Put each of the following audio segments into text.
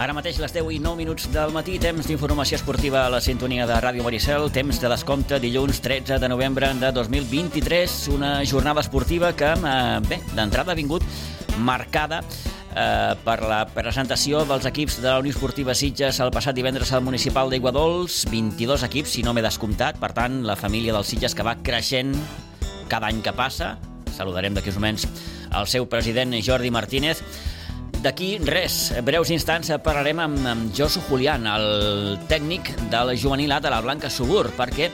Ara mateix les 10 i 9 minuts del matí, temps d'informació esportiva a la sintonia de Ràdio Maricel, temps de descompte dilluns 13 de novembre de 2023, una jornada esportiva que, eh, bé, d'entrada ha vingut marcada eh, per la presentació dels equips de la Unió Esportiva Sitges el passat divendres al municipal d'Iguadols, 22 equips, si no m'he descomptat, per tant, la família dels Sitges que va creixent cada any que passa. Saludarem d'aquí uns moments el seu president Jordi Martínez. D'aquí res, breus instants parlarem amb, amb Josu Julián, el tècnic del juvenil A de la Blanca Subur, perquè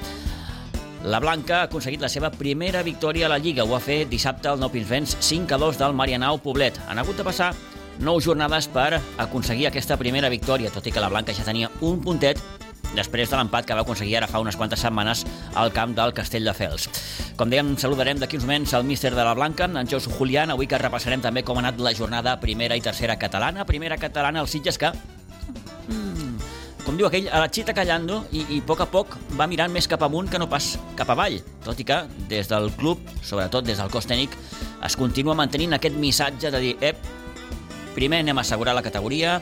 la Blanca ha aconseguit la seva primera victòria a la Lliga. Ho ha fet dissabte al Nou Pinsbens 5 a 2 del Marianao Poblet. Han hagut de passar 9 jornades per aconseguir aquesta primera victòria, tot i que la Blanca ja tenia un puntet després de l'empat que va aconseguir ara fa unes quantes setmanes al camp del Castell de Fels. Com dèiem, saludarem d'aquí uns moments el míster de la Blanca, en Josu Julián, avui que repassarem també com ha anat la jornada primera i tercera catalana. Primera catalana, els Sitges que... Mm, com diu aquell, a la xita callando i, i a poc a poc va mirant més cap amunt que no pas cap avall, tot i que des del club, sobretot des del cos tècnic, es continua mantenint aquest missatge de dir, ep, primer anem a assegurar la categoria,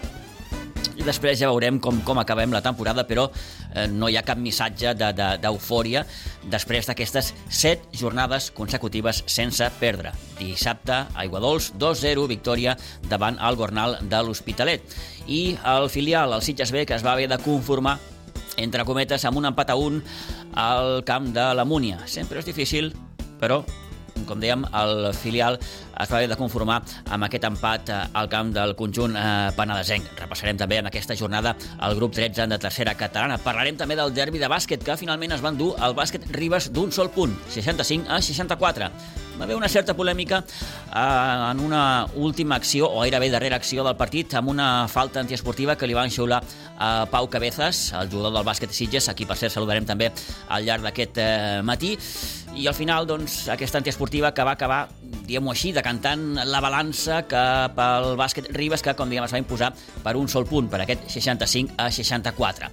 després ja veurem com, com acabem la temporada, però eh, no hi ha cap missatge d'eufòria de, de, després d'aquestes set jornades consecutives sense perdre. Dissabte, Aiguadols, 2-0, victòria davant el Gornal de l'Hospitalet. I el filial, el Sitges B, que es va haver de conformar entre cometes, amb un empat a un al camp de la Múnia. Sempre és difícil, però com dèiem, el filial haver de conformar amb aquest empat eh, al camp del conjunt eh, penadesenc. Repassarem també en aquesta jornada el grup 13 de tercera catalana. Parlarem també del derbi de bàsquet, que finalment es van dur el bàsquet Ribes d'un sol punt, 65 a 64 va haver una certa polèmica eh, en una última acció, o gairebé darrera acció del partit, amb una falta antiesportiva que li van xiular a Pau Cabezas, el jugador del bàsquet Sitges, aquí per cert saludarem també al llarg d'aquest eh, matí, i al final, doncs, aquesta antiesportiva que va acabar, diguem-ho així, decantant la balança cap al bàsquet Ribes, que, com diguem, es va imposar per un sol punt, per aquest 65 a 64.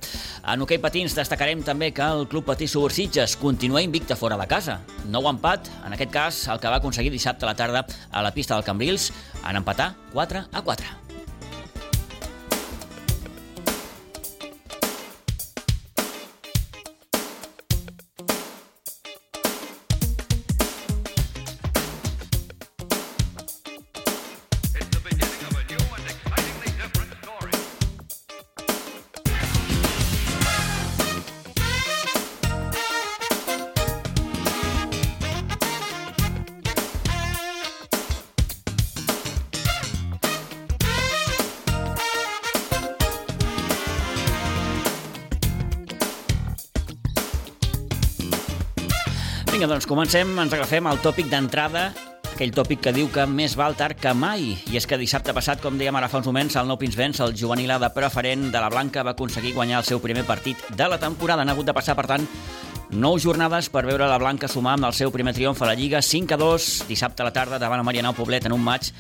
En hoquei patins destacarem també que el Club Patí Subursitges continua invicte fora de casa. Nou empat, en aquest cas, el que va aconseguir dissabte a la tarda a la pista del Cambrils en empatar 4 a 4. Doncs comencem, ens agafem al tòpic d'entrada, aquell tòpic que diu que més val tard que mai. I és que dissabte passat, com dèiem ara fa uns moments, el Nou Pinsbens, el juvenil de preferent de la Blanca, va aconseguir guanyar el seu primer partit de la temporada. Han hagut de passar, per tant, nou jornades per veure la Blanca sumar amb el seu primer triomf a la Lliga, 5 a 2, dissabte a la tarda davant el Marianao Poblet en un maig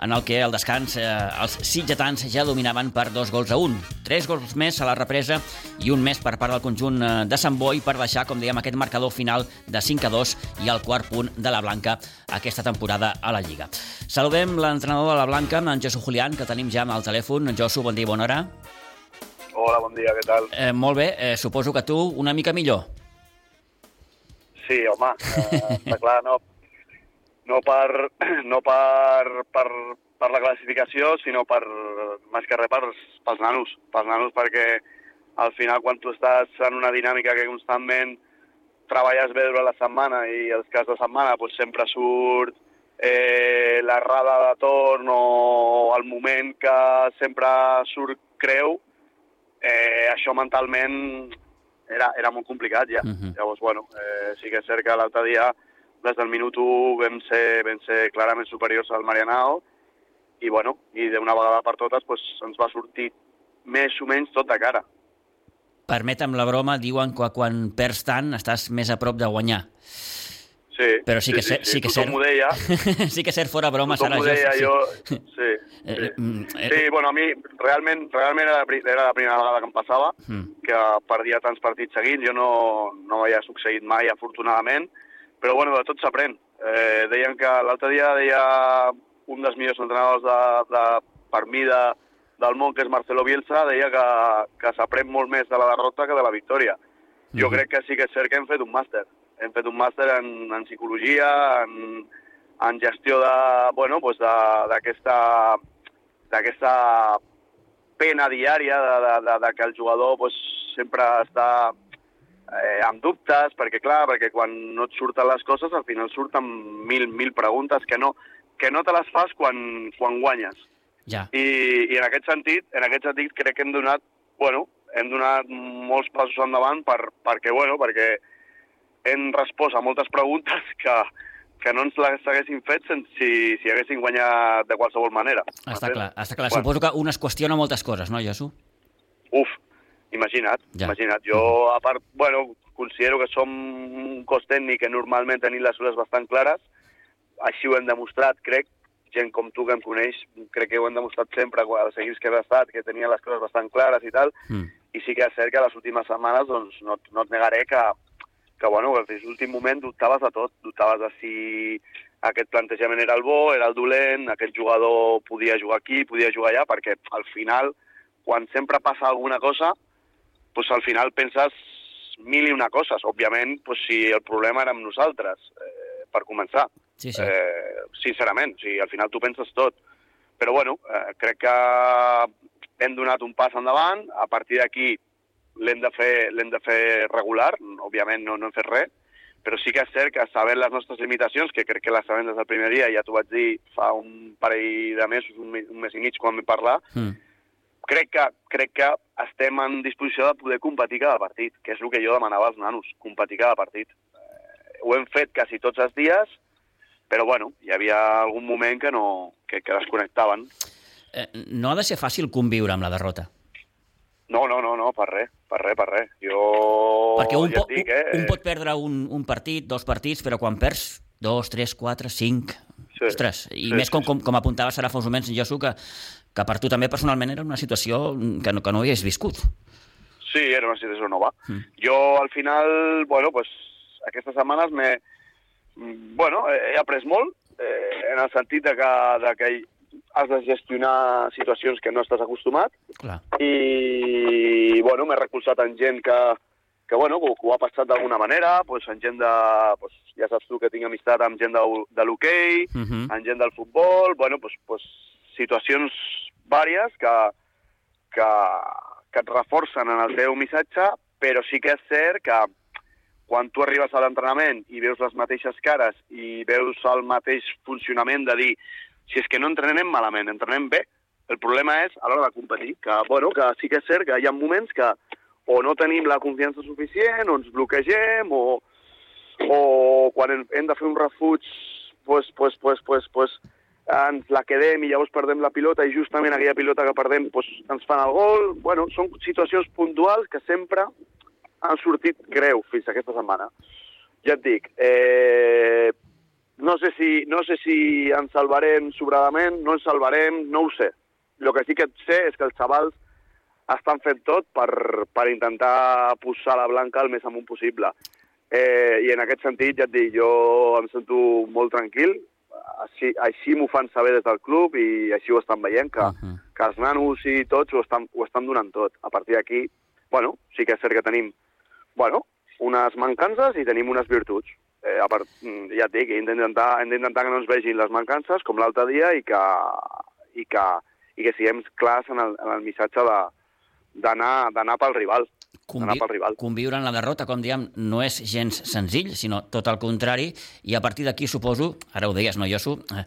en el que al descans eh, els sitgetans ja dominaven per dos gols a un. Tres gols més a la represa i un més per part del conjunt eh, de Sant Boi per deixar, com dèiem, aquest marcador final de 5 a 2 i el quart punt de la Blanca aquesta temporada a la Lliga. Saludem l'entrenador de la Blanca, en Josu Julián, que tenim ja al telèfon. Josu, bon dia i bona hora. Hola, bon dia, què tal? Eh, molt bé, eh, suposo que tu una mica millor. Sí, home, eh, està clar, no, no per, no per, per, per la classificació, sinó per, més que res per, pels nanos, pels nanos, perquè al final quan tu estàs en una dinàmica que constantment treballes bé durant la setmana i els cas de setmana pues, sempre surt eh, l'errada de torn o el moment que sempre surt creu, eh, això mentalment era, era molt complicat ja. Uh -huh. Llavors, bueno, eh, sí que és cert que l'altre dia des del minut 1 vam ser, vam ser clarament superiors al Marianao i, bueno, i d'una vegada per totes pues, ens va sortir més o menys tot de cara. Permetem la broma, diuen que quan perds tant estàs més a prop de guanyar. Sí, Però sí que, sí, sí, sí, que tothom cert... m'ho deia. sí que cert fora broma, Sara. deia, sí. jo... Sí, Eh, sí. mm, eh, Sí, bueno, a mi realment, realment era, la, era la primera vegada que em passava, Mm. que perdia tants partits seguint, jo no, no havia succeït mai, afortunadament, però bueno, de tot s'aprèn. Eh, deien que l'altre dia deia un dels millors entrenadors de, de, per mi de, del món, que és Marcelo Bielsa, deia que, que s'aprèn molt més de la derrota que de la victòria. Jo Mhm. crec que sí que és cert que hem fet un màster. Hem fet un màster en, en psicologia, en, en gestió de, bueno, pues d'aquesta d'aquesta pena diària de, de, de, de que el jugador pues, sempre està eh, amb dubtes, perquè clar, perquè quan no et surten les coses, al final surten mil, mil preguntes que no, que no te les fas quan, quan guanyes. Ja. I, I en aquest sentit, en aquest sentit crec que hem donat, bueno, hem donat molts passos endavant per, perquè, bueno, perquè hem respost a moltes preguntes que, que no ens les haguessin fet sense, si, si haguessin guanyat de qualsevol manera. Està clar, està clar. Bueno. Suposo que un es qüestiona moltes coses, no, Josu? Uf, imagina't, Ja. imagina't. Jo, a part, bueno, considero que som un cos tècnic que normalment tenim les coses bastant clares, així ho hem demostrat, crec, gent com tu que em coneix, crec que ho hem demostrat sempre quan els equips que he estat, que tenien les coses bastant clares i tal, Mm. i sí que és cert que les últimes setmanes doncs, no, no et negaré que, que, bueno, que fins l'últim moment dubtaves de tot, dubtaves de si aquest plantejament era el bo, era el dolent, aquest jugador podia jugar aquí, podia jugar allà, perquè al final, quan sempre passa alguna cosa, doncs al final penses mil i una coses. Òbviament, doncs, si el problema era amb nosaltres, eh, per començar. Sí, sí. Eh, sincerament, o sigui, al final tu penses tot. Però bueno, eh, crec que hem donat un pas endavant, a partir d'aquí l'hem de, fer, l'hem de fer regular, òbviament no, no hem fet res, però sí que és cert que sabent les nostres limitacions, que crec que les sabem des del primer dia, ja t'ho vaig dir fa un parell de mesos, un, me- un mes i mig quan vam parlar, Mm. Crec que, crec que estem en disposició de poder competir cada partit, que és el que jo demanava als nanos, competir cada partit. Eh, ho hem fet quasi tots els dies, però bueno, hi havia algun moment que no que, que desconnectaven. Eh, no ha de ser fàcil conviure amb la derrota. No, no, no, no, per res, per res, per res. Jo Perquè un, ja po dic, eh? un pot perdre un, un partit, dos partits, però quan perds dos, tres, quatre, cinc... Sí, Ostres, i sí, més com, com, com apuntaves ara fa uns moments, Josu, que, que per tu també personalment era una situació que no, que no havies viscut. Sí, era una situació nova. Mm. Jo, al final, bueno, pues, aquestes setmanes mm, Bueno, he après molt, eh, en el sentit de que, de que has de gestionar situacions que no estàs acostumat, Clar. i, bueno, m'he recolzat en gent que, que bueno, que, que ho ha passat d'alguna manera, pues, en gent de... Pues, ja saps tu que tinc amistat amb gent de, de l'hoquei, Uh -huh. en gent del futbol, bueno, pues, pues, situacions vàries que, que, que et reforcen en el teu missatge, però sí que és cert que quan tu arribes a l'entrenament i veus les mateixes cares i veus el mateix funcionament de dir si és que no entrenem malament, entrenem bé. El problema és a l'hora de competir, que, bueno, que sí que és cert que hi ha moments que o no tenim la confiança suficient, o ens bloquegem, o, o quan hem, de fer un refuig, pues, pues, pues, pues, pues, ens la quedem i llavors perdem la pilota i justament aquella pilota que perdem pues, ens fan el gol. Bueno, són situacions puntuals que sempre han sortit greu fins aquesta setmana. Ja et dic, eh, no, sé si, no sé si ens salvarem sobradament, no ens salvarem, no ho sé. El que sí que sé és que els xavals estan fent tot per, per intentar posar la blanca el més amunt possible. Eh, I en aquest sentit, ja et dic, jo em sento molt tranquil, així, així m'ho fan saber des del club i així ho estan veient, que, Uh -huh. que els nanos i tots ho estan, ho estan donant tot. A partir d'aquí, bueno, sí que és cert que tenim, bueno, unes mancances i tenim unes virtuts. Eh, a part, mm, ja et dic, hem d'intentar hem d'intentar que no ens vegin les mancances, com l'altre dia, i que, i que, i que siguem clars en el, en el missatge de d'anar pel rival. D'anar pel rival. conviure en la derrota, com diem, no és gens senzill, sinó tot el contrari, i a partir d'aquí suposo, ara ho deies, no, Josu, eh,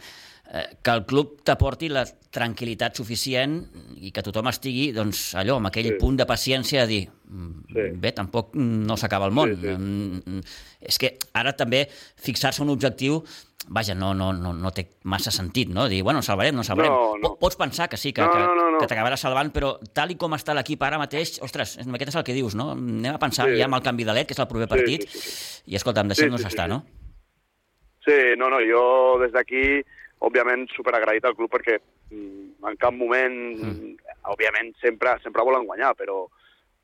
eh, que el club t'aporti la tranquil·litat suficient i que tothom estigui, doncs, allò, amb aquell Sí. punt de paciència de dir, "Mm, Sí. bé, tampoc no s'acaba el món. Sí, sí. Mm, És que ara també fixar-se un objectiu vaja, no, no, no, no té massa sentit, no? Dir, bueno, salvarem, no salvarem. No, no. Po- Pots pensar que sí, que, No, no, no, no. que t'acabaràs salvant, però tal i com està l'equip ara mateix, ostres, aquest és el que dius, no? Anem a pensar Sí. ja amb el canvi de led, que és el proper Sí, partit, sí, sí, i escolta'm, deixem-nos Sí, sí, sí, estar, sí. no? Sí, no, no, jo des d'aquí, òbviament, superagraït al club perquè mm, en cap moment, mm. òbviament, sempre sempre volen guanyar, però,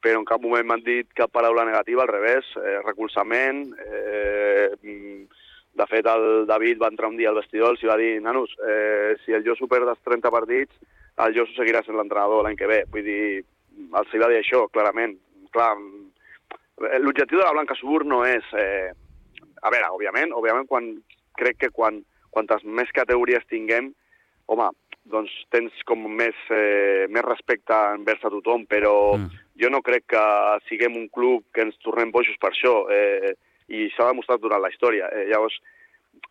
però en cap moment m'han dit cap paraula negativa, al revés, eh, recolzament, eh, mm, de fet, el David va entrar un dia al vestidor i va dir, nanos, eh, si el Josu perd els 30 partits, el Josu seguirà sent l'entrenador l'any que ve. Vull dir, els hi va dir això, clarament. Clar, l'objectiu de la Blanca Subur no és... Eh, a veure, òbviament, òbviament quan, crec que quan, quantes més categories tinguem, home, doncs tens com més, eh, més respecte envers a tothom, però mm. jo no crec que siguem un club que ens tornem bojos per això, eh, i s'ha demostrat durant la història. Eh, llavors,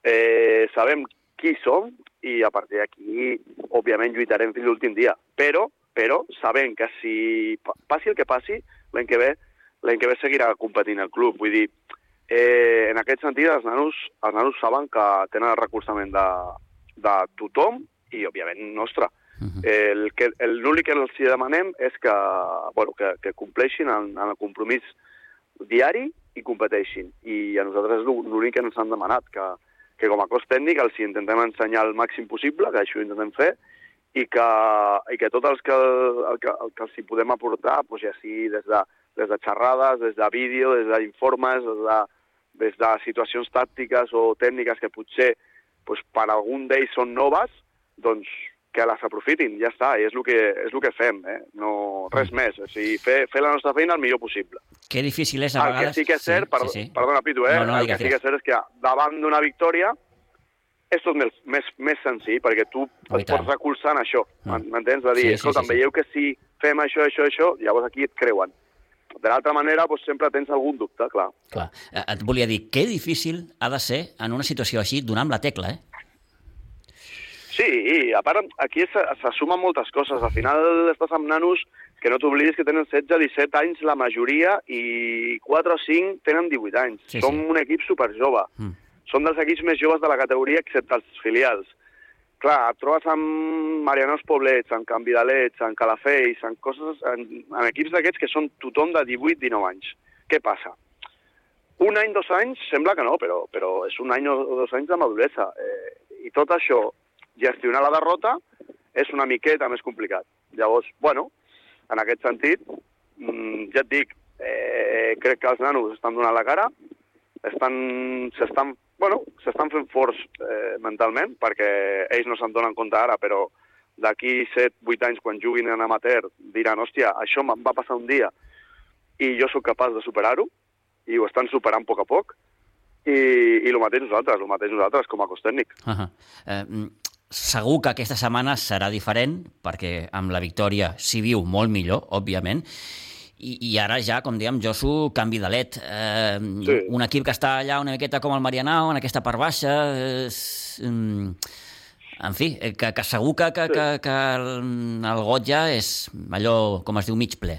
eh, sabem qui som i a partir d'aquí, òbviament, lluitarem fins l'últim dia. Però, però, sabem que si passi el que passi, l'any que ve l'any que ve seguirà competint el club. Vull dir, eh, en aquest sentit, els nanos, els nanos saben que tenen el recolzament de, de tothom i, òbviament, nostre. Uh -huh. el que L'únic que els demanem és que, bueno, que, que compleixin en, en el compromís diari i competeixin. I a nosaltres l'únic que ens han demanat, que, que com a cos tècnic els intentem ensenyar el màxim possible, que això ho intentem fer, i que, i que tot els que, el que, el que els hi podem aportar, doncs ja sigui des de des de xerrades, des de vídeo, des d'informes, des, de, des de situacions tàctiques o tècniques que potser doncs, per algun d'ells són noves, doncs que les aprofitin, ja està, i és el que, és el que fem, eh? no, res mm. més, o sigui, fer, fer la nostra feina el millor possible. Que difícil és a vegades... El que sí que és cert, sí, per, sí, sí. perdona Pitu, eh? no, no, el que sí que és cert és que davant d'una victòria és tot més, més, més senzill, perquè tu oh, et pots recolzar en això, mm. m'entens? Va dir, sí, escolta, sí, sí, veieu sí. que si fem això, això, això, llavors aquí et creuen. De l'altra manera, doncs, sempre tens algun dubte, clar. clar. Eh, et volia dir, que difícil ha de ser en una situació així donar amb la tecla, eh? Sí, i a part, aquí s'assumen moltes coses. Al final estàs amb nanos que no t'oblidis que tenen 16, 17 anys la majoria i 4 o 5 tenen 18 anys. Sí, Som sí. un equip super jove. Mm. Som dels equips més joves de la categoria excepte els filials clar, et trobes amb Marianos Poblets, amb Can Vidalets, amb Calafells, en, coses, en, en equips d'aquests que són tothom de 18-19 anys. Què passa? Un any, dos anys, sembla que no, però, però és un any o dos anys de maduresa. Eh, I tot això, gestionar la derrota, és una miqueta més complicat. Llavors, bueno, en aquest sentit, mmm, ja et dic, eh, crec que els nanos estan donant la cara, s'estan bueno, s'estan fent forts eh, mentalment, perquè ells no se'n donen compte ara, però d'aquí 7-8 anys, quan juguin en amateur, diran, hòstia, això em va passar un dia i jo sóc capaç de superar-ho, i ho estan superant a poc a poc, i, i el mateix nosaltres, el mateix nosaltres com a cos tècnic. Uh -huh. eh, mm, segur que aquesta setmana serà diferent, perquè amb la victòria s'hi viu molt millor, òbviament, i, i ara ja, com dèiem, Josu, canvi de let. Eh, sí. Un equip que està allà una miqueta com el Marianao, en aquesta part baixa... Eh, en fi, eh, que, que segur que, que, sí. que, que el, got ja és allò, com es diu, mig ple.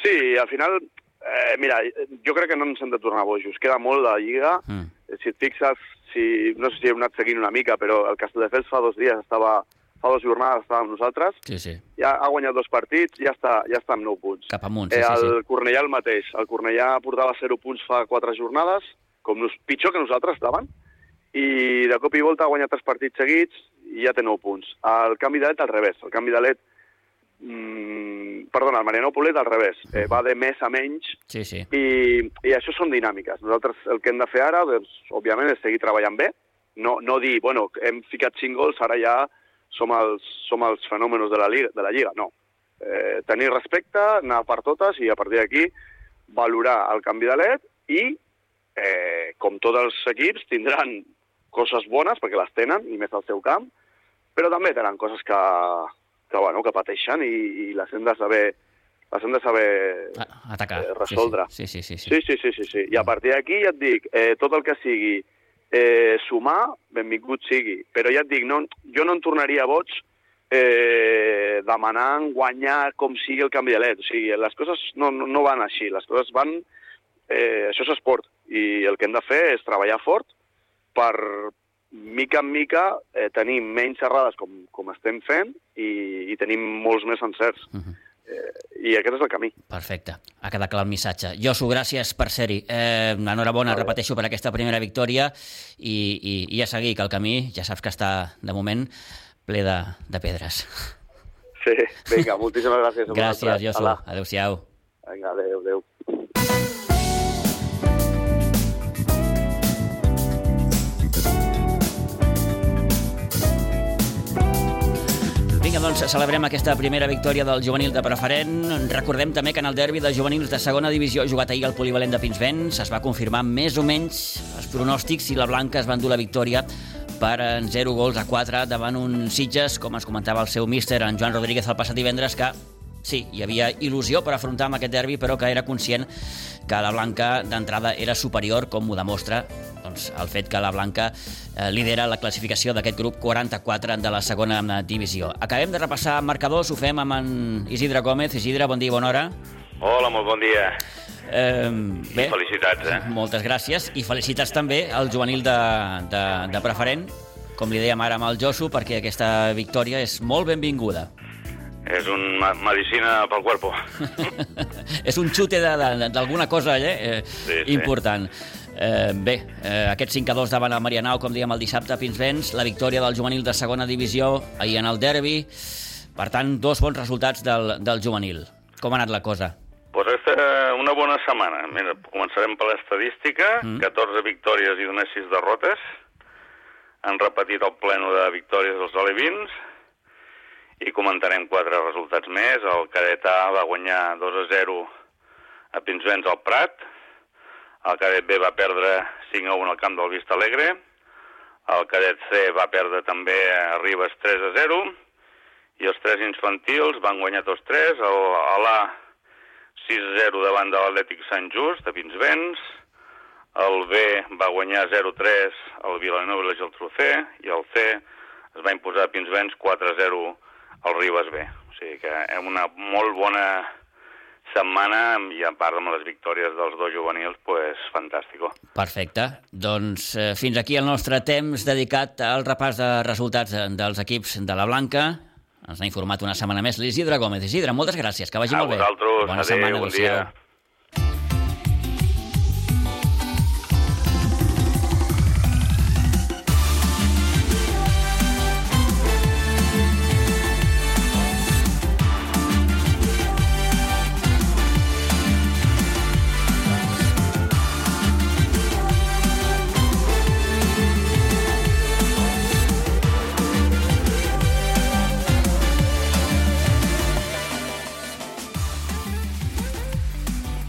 Sí, al final, eh, mira, jo crec que no ens hem de tornar bojos. Queda molt de Lliga. Mm. Si et fixes, si, no sé si hem anat seguint una mica, però el Castelldefels fa dos dies estava fa dues jornades estava amb nosaltres, sí, sí. ja ha guanyat dos partits, ja està, ja està amb 9 punts. Cap amunt, sí, eh, el sí, sí. Cornellà el mateix, el Cornellà portava 0 punts fa 4 jornades, com nos, pitjor que nosaltres estaven, i de cop i volta ha guanyat tres partits seguits i ja té 9 punts. El canvi de let al revés, el canvi de let mm, perdona, el Mariano Polet al revés, eh, va de més a menys sí, sí. I, i això són dinàmiques. Nosaltres el que hem de fer ara, doncs, òbviament, és seguir treballant bé, no, no dir, bueno, hem ficat 5 gols, ara ja som els, som els fenòmenos de la, Lliga, de la Lliga. No. Eh, tenir respecte, anar per totes i a partir d'aquí valorar el canvi de LED i, eh, com tots els equips, tindran coses bones, perquè les tenen, i més al seu camp, però també tenen coses que, que, bueno, que pateixen i, i les hem de saber les hem de saber Atacar. Eh, resoldre. Sí sí sí, sí, sí, sí. sí, sí, sí, sí. I a partir d'aquí ja et dic, eh, tot el que sigui eh, sumar, benvingut sigui. Però ja et dic, no, jo no en tornaria boig eh, demanant guanyar com sigui el canvi de led. O sigui, les coses no, no, no van així, les coses van... Eh, això és esport, i el que hem de fer és treballar fort per, mica en mica, eh, tenir menys errades com, com estem fent i, i tenim molts més encerts. Uh -huh eh, i aquest és el camí. Perfecte, ha quedat clar el missatge. Josu, gràcies per ser-hi. Eh, enhorabona, vale. repeteixo, per aquesta primera victòria i, i, i a seguir, que el camí ja saps que està, de moment, ple de, de pedres. Sí, vinga, moltíssimes gràcies. gràcies, Josu. Adéu-siau. Vinga, adéu, adéu. doncs, celebrem aquesta primera victòria del juvenil de preferent. Recordem també que en el derbi de juvenils de segona divisió jugat ahir al polivalent de Pinsbens es va confirmar més o menys els pronòstics i la Blanca es va endur la victòria per 0 gols a 4 davant un Sitges, com ens comentava el seu míster, en Joan Rodríguez, el passat divendres, que sí, hi havia il·lusió per afrontar amb aquest derbi, però que era conscient que la Blanca d'entrada era superior, com ho demostra doncs, el fet que la Blanca eh, lidera la classificació d'aquest grup 44 de la segona divisió. Acabem de repassar marcadors, ho fem amb en Isidre Gómez. Isidre, bon dia i bona hora. Hola, molt bon dia. Eh, bé, I felicitats, eh? Moltes gràcies i felicitats també al juvenil de, de, de preferent, com li dèiem ara amb el Josu, perquè aquesta victòria és molt benvinguda. És un medicina pel cuerpo. és un xute d'alguna cosa allà, eh, sí, sí. important. Eh, bé, eh, aquest 5 a 2 davant el Marianao, com dèiem el dissabte a Pinsbens, la victòria del juvenil de segona divisió ahir en el derbi. Per tant, dos bons resultats del, del juvenil. Com ha anat la cosa? Pues és una bona setmana. Mira, començarem per l'estadística. Mm. 14 victòries i només 6 derrotes. Han repetit el pleno de victòries dels alevins. I comentarem quatre resultats més. El cadet A va guanyar 2 a 0 a Pinsbens al Prat el cadet B va perdre 5 a 1 al camp del Vista Alegre. El cadet C va perdre també a Ribes 3 a 0. I els tres infantils van guanyar tots tres. El, l'A 6 a 0 davant de l'Atlètic Sant Just, de Pinsbens. El B va guanyar 0-3 al Vilanova i la Geltrú. I el C es va imposar a Pinsbens 4 a 0 al Ribes B. O sigui que és una molt bona setmana i a part amb les victòries dels dos juvenils, pues, fantàstico. Perfecte. Doncs eh, fins aquí el nostre temps dedicat al repàs de resultats dels equips de la Blanca. Ens ha informat una setmana més l'Isidre Gómez. Isidre, moltes gràcies, que vagi a molt bé. A vosaltres, Bona adéu, setmana, bon dia.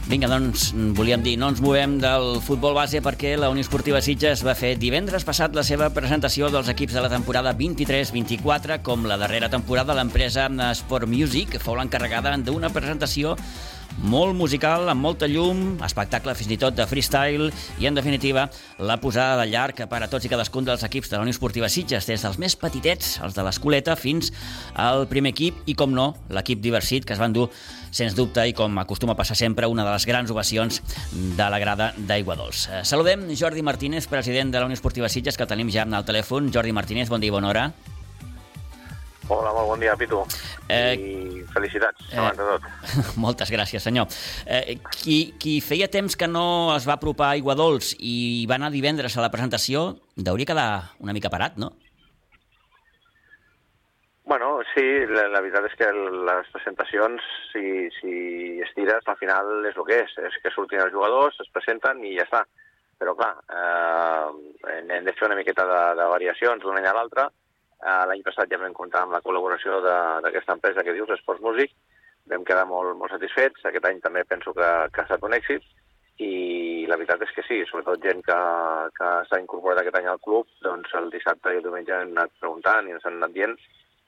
Vinga, doncs, volíem dir, no ens movem del futbol base perquè la Unió Esportiva Sitges va fer divendres passat la seva presentació dels equips de la temporada 23-24, com la darrera temporada l'empresa Sport Music fou l'encarregada d'una presentació molt musical, amb molta llum, espectacle fins i tot de freestyle i, en definitiva, la posada de llarg per a tots i cadascun dels equips de la Unió Esportiva Sitges, des dels més petitets, els de l'escoleta, fins al primer equip i, com no, l'equip diversit, que es van dur, sens dubte, i com acostuma a passar sempre, una de les grans ovacions de la grada d'Aigua Dols. Eh, saludem Jordi Martínez, president de la Unió Esportiva Sitges, que tenim ja al telèfon. Jordi Martínez, bon dia i bona hora. Hola, molt bon dia, Pitu. Eh, I felicitats, eh, abans de tot. Moltes gràcies, senyor. Eh, qui, qui feia temps que no es va apropar a Aigua Dols i va anar divendres a la presentació, hauria quedar una mica parat, no? Bueno, sí, la, la veritat és que les presentacions, si, si estires, al final és el que és. És que surtin els jugadors, es presenten i ja està. Però, clar, eh, hem de fer una miqueta de, de variacions d'un any a l'altre, L'any passat ja vam comptar amb la col·laboració d'aquesta empresa que dius, Esports Músic, vam quedar molt, molt satisfets, aquest any també penso que, que ha estat un èxit, i la veritat és que sí, sobretot gent que, que s'ha incorporat aquest any al club, doncs el dissabte i el diumenge hem anat preguntant i ens han anat dient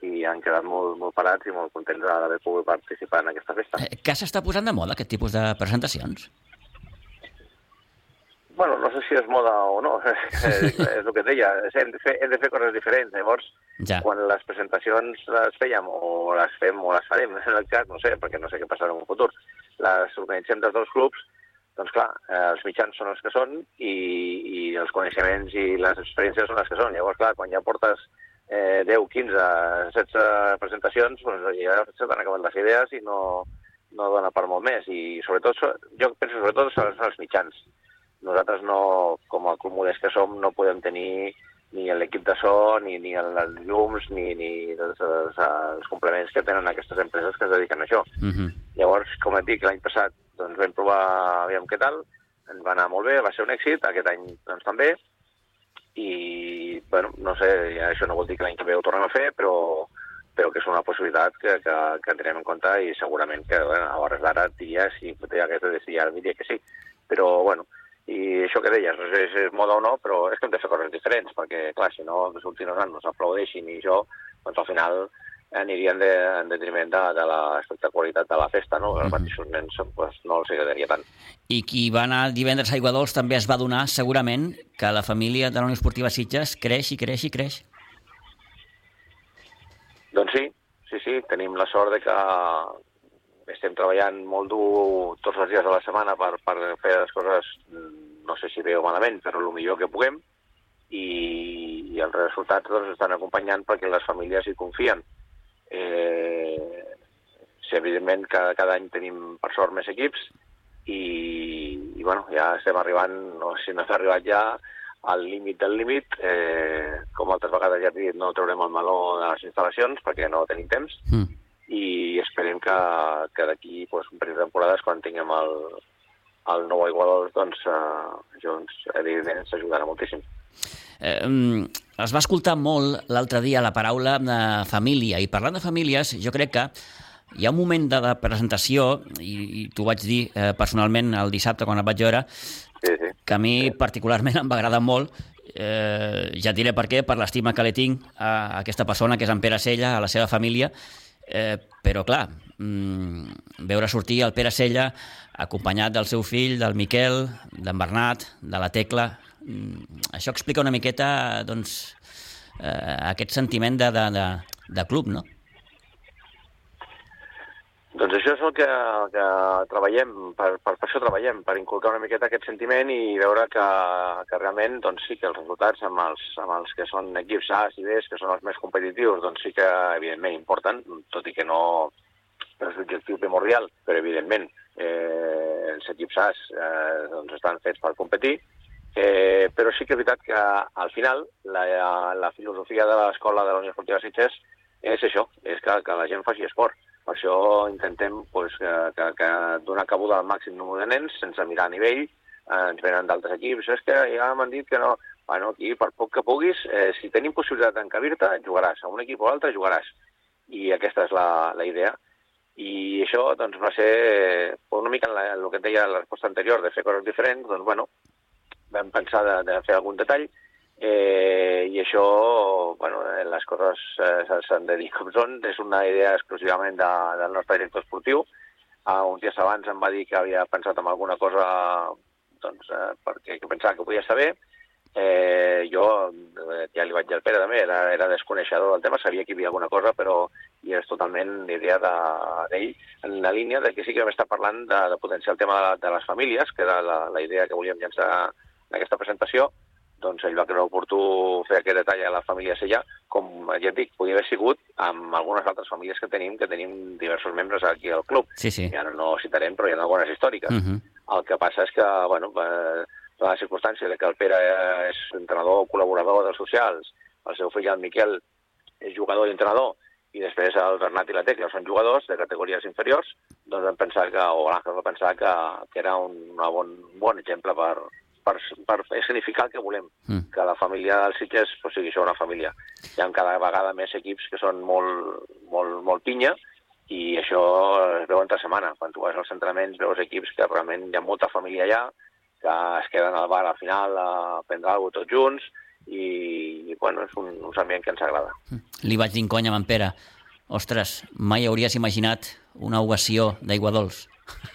i han quedat molt, molt parats i molt contents d'haver pogut participar en aquesta festa. Eh, que s'està posant de moda aquest tipus de presentacions? Bueno, no sé si és moda o no, és, el que et deia, hem de, fer, hem de fer coses diferents. Llavors, ja. quan les presentacions les fèiem o les fem o les farem, en el cas, no sé, perquè no sé què passarà en un futur, les organitzem dels clubs, doncs clar, eh, els mitjans són els que són i, i els coneixements i les experiències són les que són. Llavors, clar, quan ja portes eh, 10, 15, 16 presentacions, doncs ja se t'han acabat les idees i no, no dona per molt més. I sobretot, jo penso sobretot són els mitjans nosaltres no, com a club modest que som, no podem tenir ni l'equip de so, ni, ni els llums, ni, ni els, els, els complements que tenen aquestes empreses que es dediquen a això. Uh mhm. -huh. Llavors, com et dic, l'any passat doncs, vam provar, aviam què tal, ens va anar molt bé, va ser un èxit, aquest any doncs, també, i, bueno, no sé, això no vol dir que l'any que ve ho tornem a fer, però, però que és una possibilitat que, que, que tenem en compte i segurament que, bueno, a hores d'ara diria, si que decidir ara, diria que sí. Però, bueno, i això que deies, no sé si és moda o no, però és que hem de fer coses diferents, perquè, clar, si no, els nanos, aplaudeixin i jo, doncs al final anirien de, en detriment de, de l'espectacularitat de la festa, no? Els mateixos nens pues, no els agradaria tant. I qui va anar divendres a Aiguadols també es va donar segurament que la família de la Unió Esportiva Sitges creix i creix i creix. Doncs sí, sí, sí, tenim la sort de que estem treballant molt dur tots els dies de la setmana per, per fer les coses, no sé si bé o malament, però el millor que puguem, i, i els resultats doncs, estan acompanyant perquè les famílies hi confien. Eh, sí, evidentment, cada, cada any tenim, per sort, més equips, i, i bueno, ja estem arribant, no sé si no s'ha arribat ja al límit del límit. Eh, com altres vegades ja he dit, no traurem el meló de les instal·lacions perquè no tenim temps. Mm i esperem que, que d'aquí pues, un parell de temporades, quan tinguem el, el nou Igualadors, doncs, eh, Jones, evidentment, ens ajudarà moltíssim. Eh, es va escoltar molt l'altre dia la paraula de família, i parlant de famílies, jo crec que hi ha un moment de la presentació, i, i t'ho vaig dir eh, personalment el dissabte quan et vaig veure, sí, sí. que a mi sí. particularment em va agradar molt, eh, ja et diré per què, per l'estima que li tinc a aquesta persona, que és en Pere Sella, a la seva família, Eh, però, clar, mm, veure sortir el Pere Sella acompanyat del seu fill, del Miquel, d'en Bernat, de la Tecla... Mm, això explica una miqueta doncs, eh, aquest sentiment de, de, de, de club, no? Doncs això és el que, que treballem, per, per, per això treballem, per inculcar una miqueta aquest sentiment i veure que, que realment doncs sí que els resultats amb els, amb els que són equips A i B, que són els més competitius, doncs sí que evidentment importen, tot i que no és l'objectiu primordial, però evidentment eh, els equips A eh, doncs estan fets per competir, eh, però sí que és veritat que al final la, la filosofia de l'escola de la Unió Esportiva Sitges és això, és que, que la gent faci esport per això intentem pues, que, que, que donar cabuda al màxim número de nens sense mirar a nivell. Eh, ens venen d'altres equips. És que ja m'han dit que no... Bueno, aquí, per poc que puguis, eh, si tenim possibilitat d'encabir-te, jugaràs. A un equip o l'altre jugaràs. I aquesta és la, la idea. I això doncs, va ser una mica en, la, en el que et deia la resposta anterior, de fer coses diferents, doncs, bueno, vam pensar de, de fer algun detall Eh, I això, bueno, eh, les coses eh, s'han de dir com són, és una idea exclusivament de, del nostre director esportiu. Uh, uns dies abans em va dir que havia pensat en alguna cosa doncs, eh, perquè que pensava que podia saber. Eh, jo eh, ja li vaig dir al Pere també, era, era desconeixedor del tema, sabia que hi havia alguna cosa, però i és totalment idea d'ell en la línia de que sí que vam estar parlant de, de potenciar el tema de, de les famílies, que era la, la idea que volíem llançar en aquesta presentació, doncs ell va creure oportú fer aquest detall a la família Sella, com ja et dic, podia haver sigut amb algunes altres famílies que tenim, que tenim diversos membres aquí al club. Sí, sí. I ara no citarem, però hi ha algunes històriques. Uh mhm. -huh. El que passa és que, bueno, eh, la circumstància de que el Pere és entrenador, col·laborador dels socials, el seu fill, el Miquel, és jugador i entrenador, i després el Bernat i la Tecla són jugadors de categories inferiors, doncs vam pensar que, o l'Àngel va pensar que, que era un, un bon, bon exemple per, per, per significar el que volem, mm. que la família dels Sitges pues, sigui això una família. Hi ha cada vegada més equips que són molt, molt, molt pinya i això es veu entre setmana. Quan tu vas als entrenaments veus equips que realment hi ha molta família allà, que es queden al bar al final a prendre alguna tots junts i, i bueno, és un, un ambient que ens agrada. Mm. Li vaig dir en conya amb en Pere, ostres, mai hauries imaginat una ovació d'aigua dolç.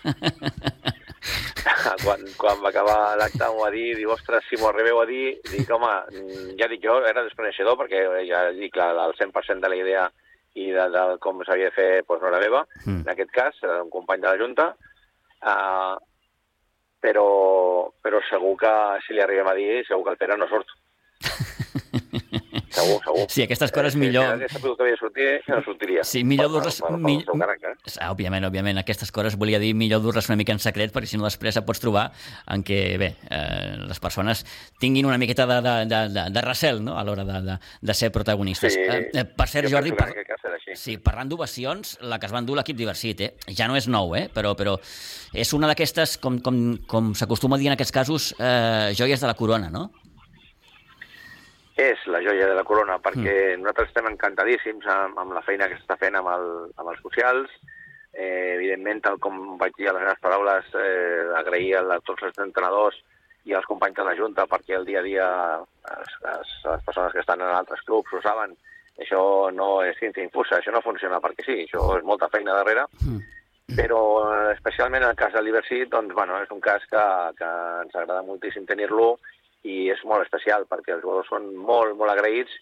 quan, quan va acabar l'acte m'ho va dir, diu, ostres, si m'ho arribeu a dir, dic, home, ja dic jo, era desconeixedor, perquè ja dic, el 100% de la idea i de, de com s'havia de fer doncs, no era meva, mm. en aquest cas, un company de la Junta, uh, però, però segur que si li arribem a dir, segur que el Pere no surt. segur, segur. Sí, aquestes coses eh, millor... Si aquesta pel·lícula havia sortir, no sortiria. Sí, millor dur-les... Mi... Ah, òbviament, òbviament, aquestes coses volia dir millor dur-les una mica en secret, perquè si no després et pots trobar en què, bé, eh, les persones tinguin una miqueta de, de, de, de, de recel, no?, a l'hora de, de, de ser protagonistes. Sí, eh, eh per cert, Jordi, par... sí, parlant d'ovacions, la que es van dur l'equip Diversit, eh? ja no és nou, eh? però, però és una d'aquestes, com, com, com s'acostuma a dir en aquests casos, eh, joies de la corona, no? És la joia de la corona, perquè mm. nosaltres estem encantadíssims amb, amb la feina que s'està fent amb, el, amb els socials. Eh, evidentment, tal com vaig dir a les meves paraules, eh, agrair a tots els entrenadors i als companys de la Junta perquè el dia a dia les, les, les persones que estan en altres clubs ho saben, això no és ciència infusa, això no funciona perquè sí, això és molta feina darrere, mm. però especialment en el cas de l'Ibersit, doncs, bueno, és un cas que, que ens agrada moltíssim tenir-lo i és molt especial perquè els jugadors són molt, molt agraïts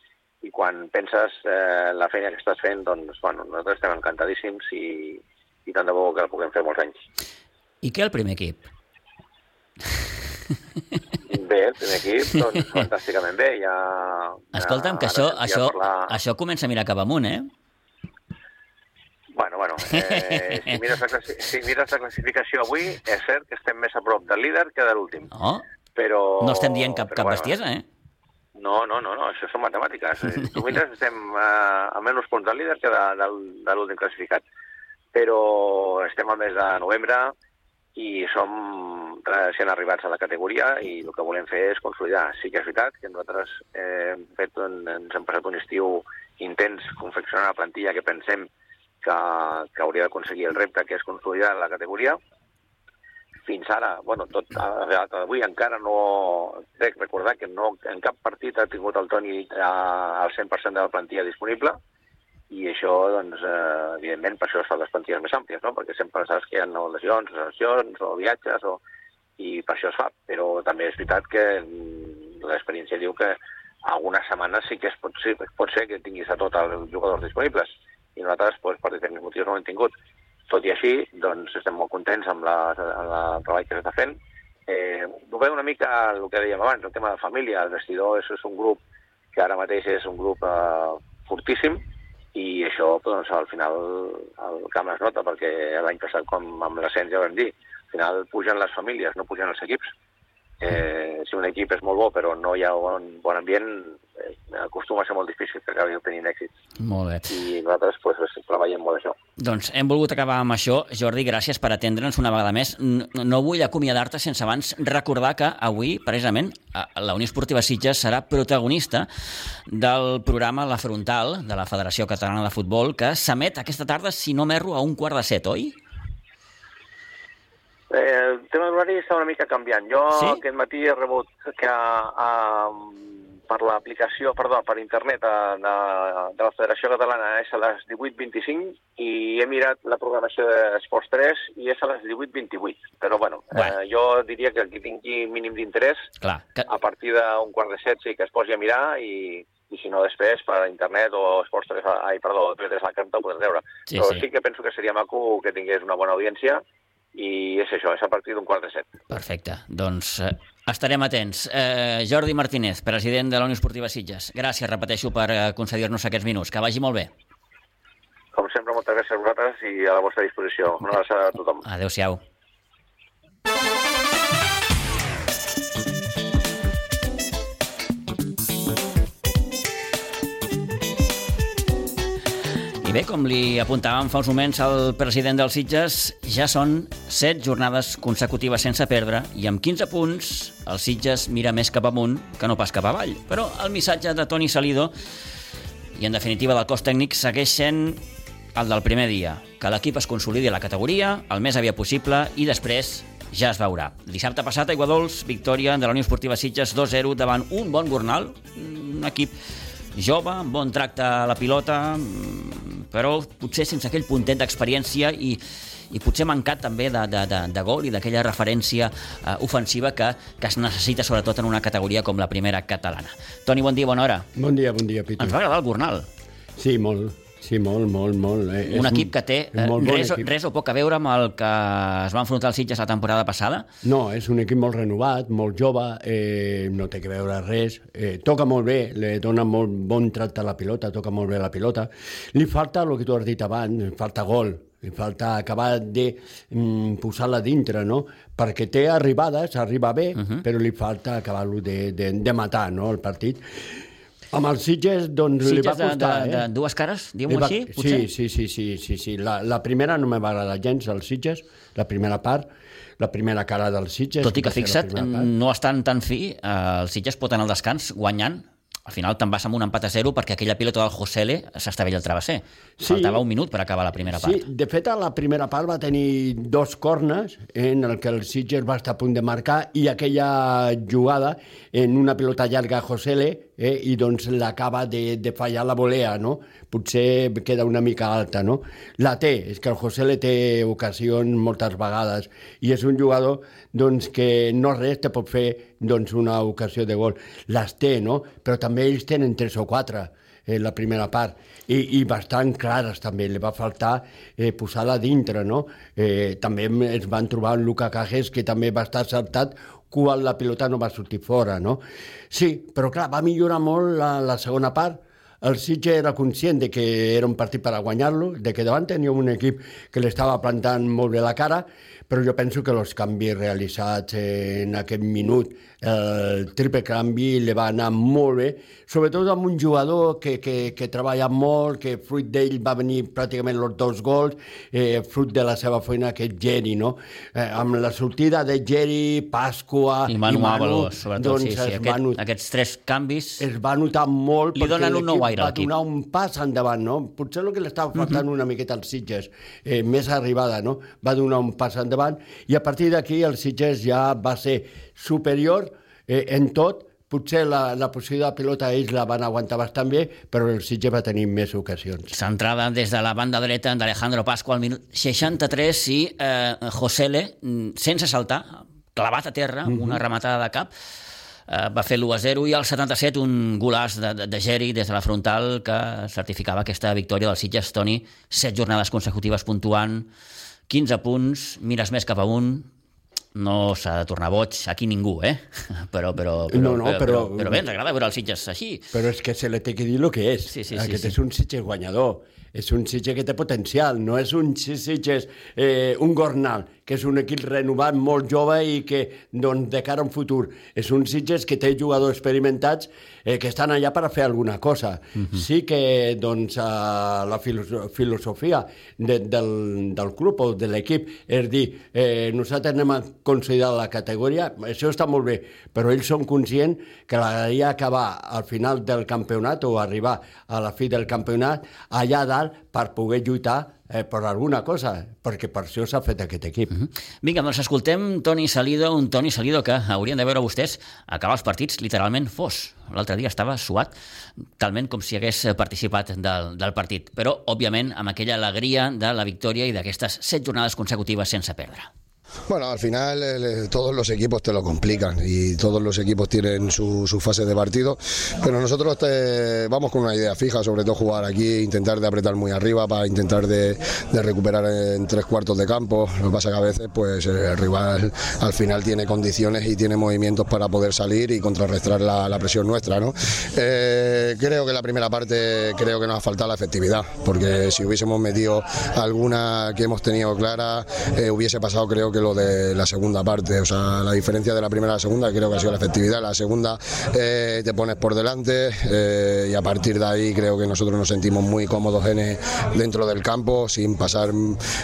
i quan penses eh, la feina que estàs fent, doncs, bueno, nosaltres estem encantadíssims i, i tant de bo que el puguem fer molts anys. I què el primer equip? Bé, el primer equip, doncs, fantàsticament bé. Ja, Escolta'm, que això, això, parlar... això comença a mirar cap amunt, eh? Bueno, bueno, eh, si, mires la si mires la classificació avui, és cert que estem més a prop del líder que de l'últim. Oh, però... No estem dient cap, cap bueno, bestiesa, eh? No, no, no, no, això són matemàtiques. tu mires, estem uh, a menys punts del líder que de, de, de l'últim classificat. Però estem al mes de novembre i som recient arribats a la categoria i el que volem fer és consolidar. Sí que és veritat que nosaltres eh, hem fet un, ens hem passat un estiu intens confeccionant una plantilla que pensem que, que hauria d'aconseguir el repte que és consolidar la categoria, fins ara, bueno, tot avui encara no... Crec recordar que no, en cap partit ha tingut el Toni al 100% de la plantilla disponible i això, doncs, eh, evidentment, per això es fan les plantilles més àmplies, no? perquè sempre saps que hi ha no, lesions, lesions o viatges, o... i per això es fa. Però també és veritat que mm, l'experiència diu que algunes setmanes sí que es pot, sí, pot ser que tinguis a tots els jugadors disponibles i nosaltres, doncs, per diferents motius, no ho hem tingut. Tot i així, doncs estem molt contents amb, la, amb el treball que s'està fent. Eh, ho veig una mica el que dèiem abans, el tema de família. El vestidor és, és un grup que ara mateix és un grup eh, fortíssim i això doncs, al final el camp es nota perquè l'any passat com amb l'ascens ja vam dir, al final pugen les famílies, no pugen els equips. Eh, si un equip és molt bo però no hi ha un bon ambient, eh, acostuma a ser molt difícil que acabi tenint èxit. Molt bé. I nosaltres pues, treballem molt això. Doncs hem volgut acabar amb això. Jordi, gràcies per atendre'ns una vegada més. No vull acomiadar-te sense abans recordar que avui, precisament, la Unió Esportiva Sitges serà protagonista del programa La Frontal de la Federació Catalana de Futbol, que s'emet aquesta tarda, si no m'erro, a un quart de set, oi? Eh, el tema d'horari està una mica canviant. Jo sí? aquest matí he rebut que a, a per l'aplicació, perdó, per internet de, de, de la Federació Catalana és a les 18.25 i he mirat la programació d'Esports 3 i és a les 18.28. Però, bueno, bueno. Eh, jo diria que qui tingui mínim d'interès, que... a partir d'un quart de set sí que es posi a mirar i, i si no després per internet o Esports 3, ai, perdó, 3 la carta ho podràs veure. Sí, Però sí. sí que penso que seria maco que tingués una bona audiència i és això, és a partir d'un quart de set. Perfecte. Doncs eh, Estarem atents. Eh, Jordi Martínez, president de la Unió Esportiva Sitges. Gràcies, repeteixo, per eh, concedir-nos aquests minuts. Que vagi molt bé. Com sempre, moltes gràcies a vosaltres i a la vostra disposició. Una abraçada a tothom. Adéu-siau. Bé, com li apuntàvem fa uns moments al president dels Sitges, ja són set jornades consecutives sense perdre i amb 15 punts el Sitges mira més cap amunt que no pas cap avall. Però el missatge de Toni Salido i en definitiva del cos tècnic segueix sent el del primer dia, que l'equip es consolidi a la categoria el més aviat possible i després ja es veurà. Dissabte passat, a Iguadols, victòria de la Unió Esportiva Sitges 2-0 davant un bon Gornal, un equip jove, amb bon tracte a la pilota, però potser sense aquell puntet d'experiència i, i potser mancat també de, de, de, de gol i d'aquella referència uh, ofensiva que, que es necessita sobretot en una categoria com la primera catalana. Toni, bon dia, bona hora. Bon dia, bon dia, Pitu. Ens va agradar el Gornal. Sí, molt. Sí, molt, molt, molt. Eh, un equip que té eh, bon res, equip. res o poc a veure amb el que es va enfrontar els Sitges la temporada passada? No, és un equip molt renovat, molt jove, eh, no té que veure res, eh, toca molt bé, li dona molt bon tracte a la pilota, toca molt bé la pilota. Li falta el que tu has dit abans, falta gol, li falta acabar de mm, posar-la dintre, no? Perquè té arribades, arriba bé, uh -huh. però li falta acabar-lo de, de, de matar, no?, el partit. Amb els Sitges, doncs, Sitges li va costar, de, de, eh? de dues cares, diguem-ho així, potser? Sí, sí, sí, sí, sí. La, la primera no me va agradar gens, els Sitges, la primera part, la primera cara dels Sitges. Tot i que, fixa't, no estan tan fi, eh, els Sitges pot anar al descans guanyant al final te'n vas amb un empat a zero perquè aquella pilota del Josele s'estavella el travesser. Sí. Faltava un minut per acabar la primera part. Sí, de fet, a la primera part va tenir dos cornes en el que el Sitges va estar a punt de marcar i aquella jugada en una pilota llarga a Josele eh, i doncs l'acaba de, de fallar la volea, no? Potser queda una mica alta, no? La té, és que el Josele té ocasions moltes vegades i és un jugador doncs, que no res te pot fer doncs, una ocasió de gol. Les té, no? Però també ells tenen tres o quatre en la primera part, i, i bastant clares també, li va faltar eh, posar-la dintre, no? Eh, també es van trobar en Luca Cajes, que també va estar acertat quan la pilota no va sortir fora, no? Sí, però clar, va millorar molt la, la segona part, el Sitge era conscient de que era un partit per a guanyar-lo, de que davant tenia un equip que l'estava plantant molt bé la cara, però jo penso que els canvis realitzats en aquest minut, el triple canvi li va anar molt bé, sobretot amb un jugador que, que, que treballa molt, que fruit d'ell va venir pràcticament els dos gols, eh, fruit de la seva feina, que és Geri, no? Eh, amb la sortida de Geri, Pasqua i Manu, i Manu Avalos, sobretot, doncs sí, sí. Aquest, not... aquests tres canvis... Es va notar molt li donen un nou aire va donar un pas endavant, no? Potser el que li estava faltant mhm. -huh. una miqueta als Sitges, eh, més arribada, no? Va donar un pas endavant i a partir d'aquí el Sitges ja va ser superior eh, en tot, potser la, la posició de pilota ells la van aguantar bastant bé, però el Sitges va tenir més ocasions. Centrada des de la banda dreta d'Alejandro Pasqua al minut 63 i eh, Josele, mm, sense saltar, clavat a terra, mm -hmm. una rematada de cap, eh, va fer l'1 a 0 i al 77 un golàs de, de, de Geri des de la frontal que certificava aquesta victòria del Sitges Toni, set jornades consecutives puntuant, 15 punts, mires més cap a un, no s'ha de tornar boig, aquí ningú, eh? Però, però, però, no, no, però, però, però bé, ens agrada veure els Sitges així. Però és que se li té que dir el que és. Sí, sí, Aquest sí, és sí. un Sitges guanyador, és un Sitges que té potencial, no és un Sitges, eh, un Gornal, que és un equip renovat molt jove i que, doncs, de cara a un futur, és un Sitges que té jugadors experimentats eh, que estan allà per a fer alguna cosa. Uh mhm. -huh. Sí que, doncs, eh, la filosofia de, del, del club o de l'equip és dir, eh, nosaltres anem a consolidar la categoria, això està molt bé, però ells són conscients que l'agradaria acabar al final del campionat o arribar a la fi del campionat allà dalt per poder lluitar eh, per alguna cosa, perquè per això s'ha fet aquest equip. Mhm. -huh. Vinga, doncs escoltem Toni Salido, un Toni Salido que haurien de veure vostès acabar els partits literalment fos. L'altre dia estava suat, talment com si hagués participat del, del partit, però, òbviament, amb aquella alegria de la victòria i d'aquestes set jornades consecutives sense perdre. Bueno, al final eh, todos los equipos te lo complican y todos los equipos tienen su, su fase de partido, pero nosotros vamos con una idea fija, sobre todo jugar aquí, intentar de apretar muy arriba para intentar de, de recuperar en tres cuartos de campo. Lo que pasa que a veces pues el rival al final tiene condiciones y tiene movimientos para poder salir y contrarrestar la, presión nuestra. ¿no? Eh, creo que la primera parte creo que nos ha faltado la efectividad, porque si hubiésemos metido alguna que hemos tenido clara, eh, hubiese pasado creo que lo de la segunda parte. O sea, la diferencia de la primera a la segunda creo que ha sido la efectividad. La segunda eh, te pones por delante eh, y a partir de ahí creo que nosotros nos sentimos muy cómodos en, dentro del campo sin pasar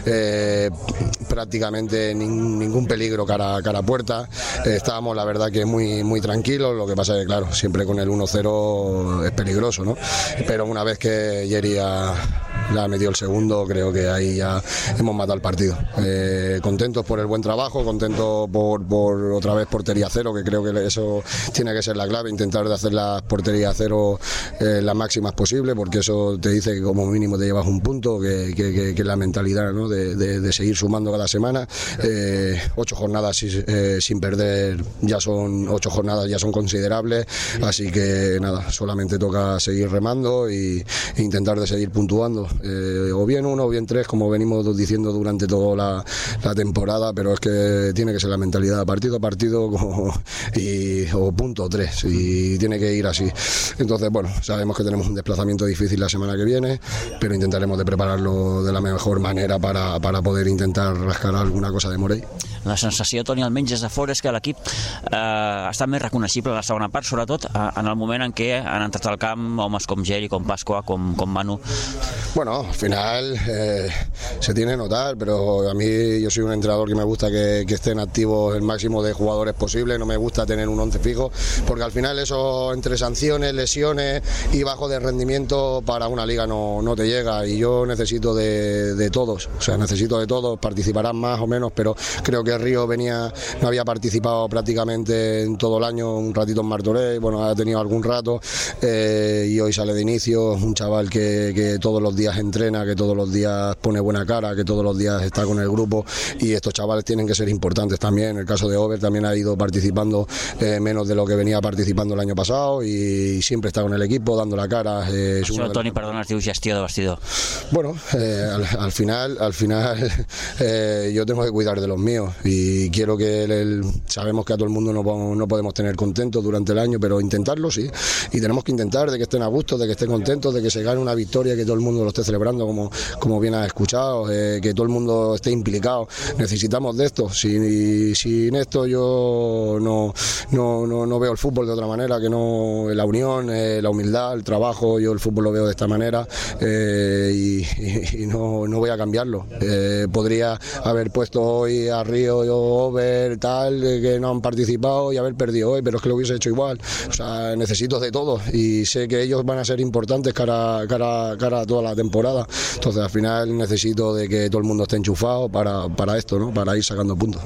eh, prácticamente ningún peligro cara, cara a puerta. estábamos la verdad que muy, muy tranquilos, lo que pasa es que claro, siempre con el 1-0 es peligroso, ¿no? Pero una vez que Jerry ha, la el segundo, creo que ahí ya hemos matado el partido. contentos por el buen trabajo, contento por, por, otra vez portería cero, que creo que eso tiene que ser la clave, intentar de hacer la portería cero eh, las máximas posible, porque eso te dice que como mínimo te llevas un punto, que, que, la mentalidad ¿no? de, de, seguir sumando cada semana. Eh, ocho jornadas eh, sin perder, ya son ocho jornadas, ya son considerables, así que nada, solamente toca seguir remando e intentar de seguir puntuando, o bien uno o bien tres, como venimos diciendo durante toda la temporada, pero es que tiene que ser la mentalidad partido a partido y, o punto tres y tiene que ir así. Entonces, bueno, sabemos que tenemos un desplazamiento difícil la semana que viene, pero intentaremos de prepararlo de la mejor manera para, para poder intentar rascar alguna cosa de Morey. La sensació, Toni, almenys des de fora, és que l'equip eh, ha estat més reconeixible a la segona part, sobretot eh, en el moment en què han entrat al camp homes com Geri, com Pasqua, com, com Manu. Bueno, al final eh, se tiene que notar, pero a mí yo soy un entrenador que me gusta que, estén activos el máximo de jugadores posible, no me gusta tener un once fijo, porque al final eso entre sanciones, lesiones y bajo de rendimiento para una liga no, no te llega y yo necesito de, de, todos, o sea, necesito de todos, participarán más o menos, pero creo que Río venía, no había participado prácticamente en todo el año, un ratito en Martorell, bueno, ha tenido algún rato eh, y hoy sale de inicio, un chaval que, que todos los días entrena, que todos los días pone buena cara, que todos los días está con el grupo y estos chavales tienen que ser importantes también. En el caso de Over también ha ido participando eh, menos de lo que venía participando el año pasado y siempre está con el equipo dando la cara. Eh, de Toni, perdona, diu gestió de vestidor. Bueno, eh, al, al, final, al final eh, yo tengo que cuidar de los míos y quiero que el, el, sabemos que a todo el mundo no, no podemos tener contentos durante el año, pero intentarlo sí. Y tenemos que intentar de que estén a gusto, de que estén contentos, de que se gane una victoria, que todo el mundo lo esté celebrando como, como bien ha escuchado, que todo el mundo esté implicado. Necesitamos de esto. Sin, sin esto yo no, no, no, no, veo el fútbol de otra manera, que no la unión, eh, la humildad, el trabajo, yo el fútbol lo veo de esta manera eh, y, y, no, no, voy a cambiarlo. Eh, podría haber puesto hoy a Río o Over, tal, que no han participado y haber perdido hoy, pero es que lo hubiese hecho igual. O sea, necesito de todo y sé que ellos van a ser importantes cara, cara, cara a toda la temporada. Entonces, al final necesito de que todo el mundo esté enchufado para, para esto, ¿no? para ir sacando puntos.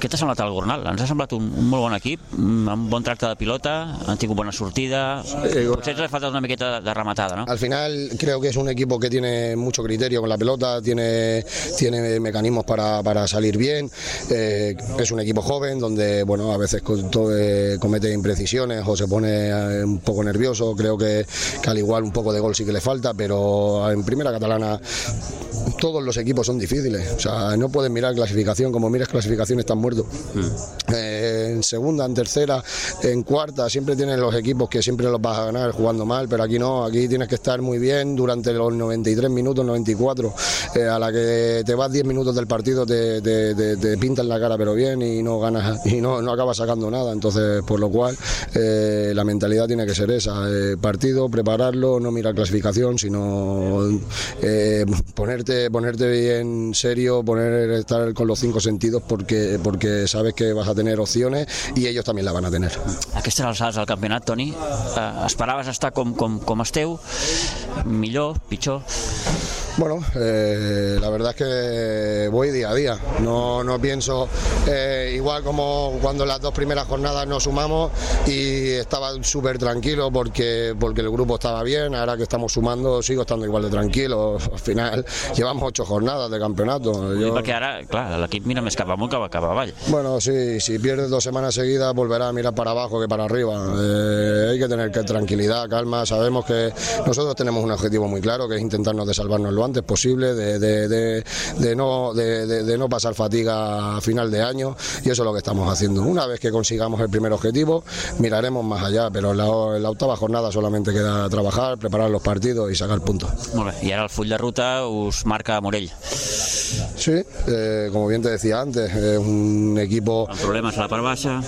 Què t'ha semblat el Gornal? Ens ha semblat un, un molt bon equip, amb un bon tracte de pilota, han tingut bona sortida, eh, potser ens ha faltat una miqueta de rematada, ¿no? Al final creo que es un equipo que tiene mucho criterio con la pelota, tiene, tiene mecanismos para, para salir bien, eh, es un equipo joven donde, bueno, a veces eh, comete imprecisiones o se pone eh, un poco nervioso, creo que, que al igual un poco de gol sí que le falta, pero en primera catalana todos los equipos son difíciles. O sea, no puedes mirar clasificación, como miras clasificación están muertos. Mm. Eh, en segunda, en tercera, en cuarta, siempre tienen los equipos que siempre los vas a ganar jugando mal, pero aquí no, aquí tienes que estar muy bien durante los 93 minutos, 94. Eh, a la que te vas 10 minutos del partido te, te, te, te, pintan la cara pero bien y no ganas y no, no acabas sacando nada. Entonces, por lo cual, eh, la mentalidad tiene que ser esa. Partido, prepararlo, no mirar clasificación, sino ponerte ponerte bien serio, poner estar con los cinco sentidos porque, porque sabes que vas a tener opciones y ellos también la van a tener. Aquestes alçades del campionat, Toni, eh, esperaves estar com, com, com esteu? Millor, pitjor? Bueno, eh, la verdad es que voy día a día. No, no pienso eh, igual como cuando las dos primeras jornadas nos sumamos y estaba súper tranquilo porque, porque el grupo estaba bien. Ahora que estamos sumando, sigo estando igual de tranquilo. Al final llevamos ocho jornadas de campeonato. Yo... Perquè ara, clar, l'equip mira amunt que cap avall. Bueno, sí, si pierdes dos semanas seguidas volverá a mirar para abajo que para arriba. Eh, hay que tener que tranquilidad, calma. Sabemos que nosotros tenemos un objetivo muy claro, que es intentarnos de salvarnos antes posible, de, de, de, de no, de, no pasar fatiga a final de año y eso es lo que estamos haciendo. Una vez que consigamos el primer objetivo, miraremos más allá, pero en la, en la octava jornada solamente queda trabajar, preparar los partidos y sacar puntos. Molt bé, i ara el full de ruta us marca Morell. Sí, eh, como bien te decía antes, es un equipo... Con problemas a la par baja.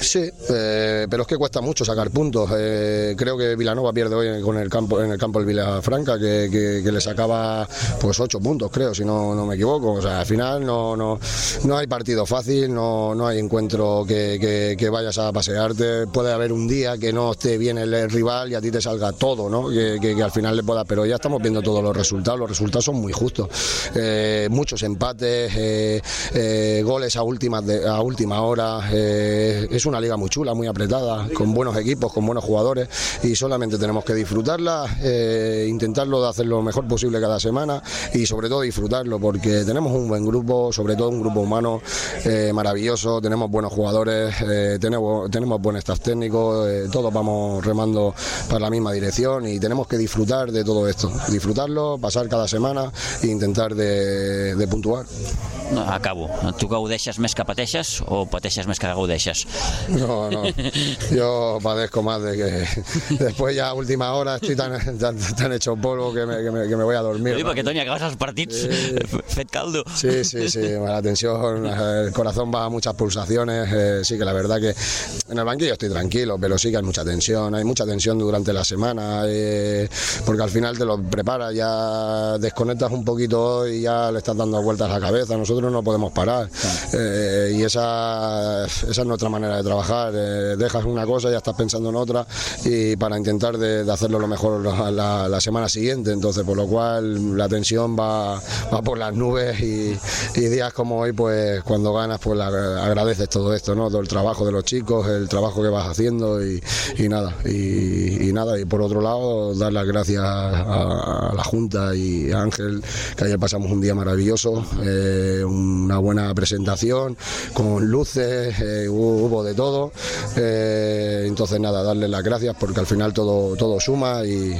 Sí, eh, pero es que cuesta mucho sacar puntos. Eh, creo que Vilanova pierde hoy con el campo, en el campo del Vilafranca, que, que, que le sacaba pues ocho puntos, creo, si no, no me equivoco. O sea, al final no, no, no hay partido fácil, no, no hay encuentro que, que, que, vayas a pasearte. Puede haber un día que no esté bien el, rival y a ti te salga todo, ¿no? Que, al final le pueda. Pero ya estamos viendo todos los resultados. Los resultados son muy justos. Eh, muchos empates, eh, eh, goles a última, de, a última hora. Eh, es una liga muy chula, muy apretada, con buenos equipos, con buenos jugadores y solamente tenemos que disfrutarla, intentarlo de hacer lo mejor posible cada semana y sobre todo disfrutarlo porque tenemos un buen grupo, sobre todo un grupo humano maravilloso, tenemos buenos jugadores, tenemos, tenemos buen staff técnico, todos vamos remando para la misma dirección y tenemos que disfrutar de todo esto, disfrutarlo, pasar cada semana e intentar de puntuar. No, acabo. Tu gaudeixes més que pateixes o pateixes més que gaudeixes? No, no. Yo padezco más de que después ya a última hora estoy tan, tan, hecho polvo que me, que, me, que me, voy a dormir. Sí, perquè, Toni, acabes els partits fet caldo. Sí, sí, sí. La tensión, el corazón va a muchas pulsaciones. Eh, sí que la verdad que en el banquillo estoy tranquilo, pero sí que hay mucha tensión. Hay mucha tensión durante la semana eh, porque al final te lo preparas, ya desconectas un poquito y ya le estás dando vueltas a la cabeza. Nosotros no podemos parar. Eh, y esa, esa es nuestra manera de trabajar. Eh, dejas una cosa ya estás pensando en otra y para intentar de, hacerlo lo mejor la, semana siguiente. Entonces, por lo cual la tensión va, va por las nubes y, días como hoy, pues cuando ganas, pues agradeces todo esto, ¿no? Todo el trabajo de los chicos, el trabajo que vas haciendo y, nada. Y, nada, y por otro lado, dar las gracias a, la Junta y a Ángel, que ayer pasamos un día maravilloso, eh, una buena presentación, con luces, eh, hubo de todo. Eh, entonces, nada, darle las gracias porque al final todo, todo suma y,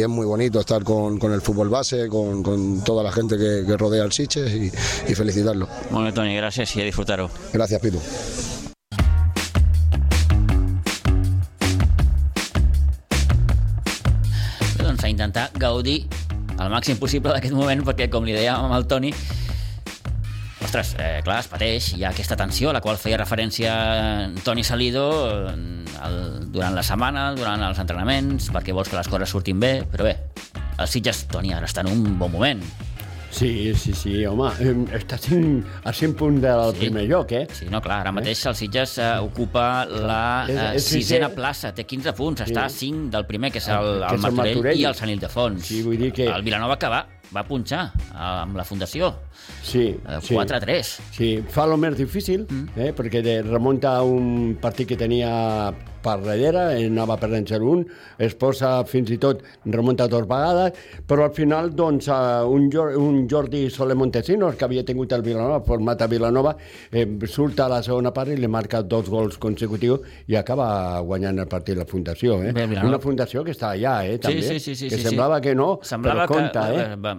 es muy bonito estar con, el fútbol base, con, toda la gente que, rodea al Siches y, felicitarlo. Bueno, Tony, gracias y a disfrutarlo. Gracias, Pitu. Doncs intentar gaudir al màxim possible d'aquest moment perquè, com li dèiem amb el Toni, ostres, eh, clar, es pateix, hi ha aquesta tensió a la qual feia referència Toni Salido el, durant la setmana, durant els entrenaments, perquè vols que les coses surtin bé, però bé, el Sitges, Toni, ara està en un bon moment. Sí, sí, sí, home, està sent a 100 punts del sí. primer lloc, eh? Sí, no, clar, ara mateix el Sitges uh, ocupa la uh, sisena plaça, té 15 punts, sí. està a 5 del primer, que és el, el, el Martorell, Martorell i el Sant Ildefons. Sí, vull dir que... El Vilanova que va, va punxar amb la Fundació. Sí, 4-3. Sí. sí, fa el més difícil, mm. eh, perquè remunta un partit que tenia per darrere, anava perdent 0-1, es posa fins i tot, remunta dues vegades, però al final, doncs, un, un Jordi Soler Montesinos, que havia tingut el Vilanova, format a Vilanova, eh, surt a la segona part i li marca dos gols consecutius i acaba guanyant el partit la Fundació. Eh? Bé, Una Fundació que està allà, eh, també, sí, sí, sí, que sí, semblava sí. que no, semblava però compta. Que, eh? va,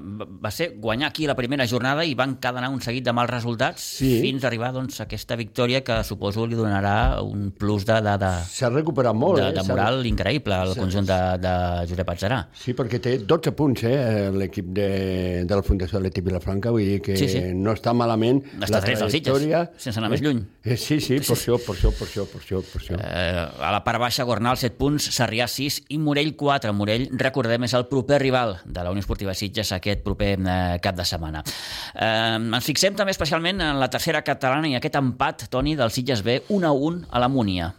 va ser guanyar aquí la primera jornada i van cadenar un seguit de mals resultats sí. fins a arribar doncs, a aquesta victòria que suposo li donarà un plus de, de, de, recuperat molt. De, eh? de moral increïble al conjunt de, de Josep Atzarà. Sí, perquè té 12 punts eh, l'equip de, de la Fundació Atlètic Vilafranca, vull dir que sí, sí. no està malament està la trajectòria. Sitges, sense anar eh? més lluny. Eh, sí, sí, per això, per això, per això, per això. Per això. Eh, a la part baixa, Gornal 7 punts, Sarrià 6 i Morell 4. Morell, recordem, és el proper rival de la Unió Esportiva Sitges aquest proper eh, cap de setmana. Eh, ens fixem també especialment en la tercera catalana i aquest empat, Toni, del Sitges B, 1 a 1 a la Múnia.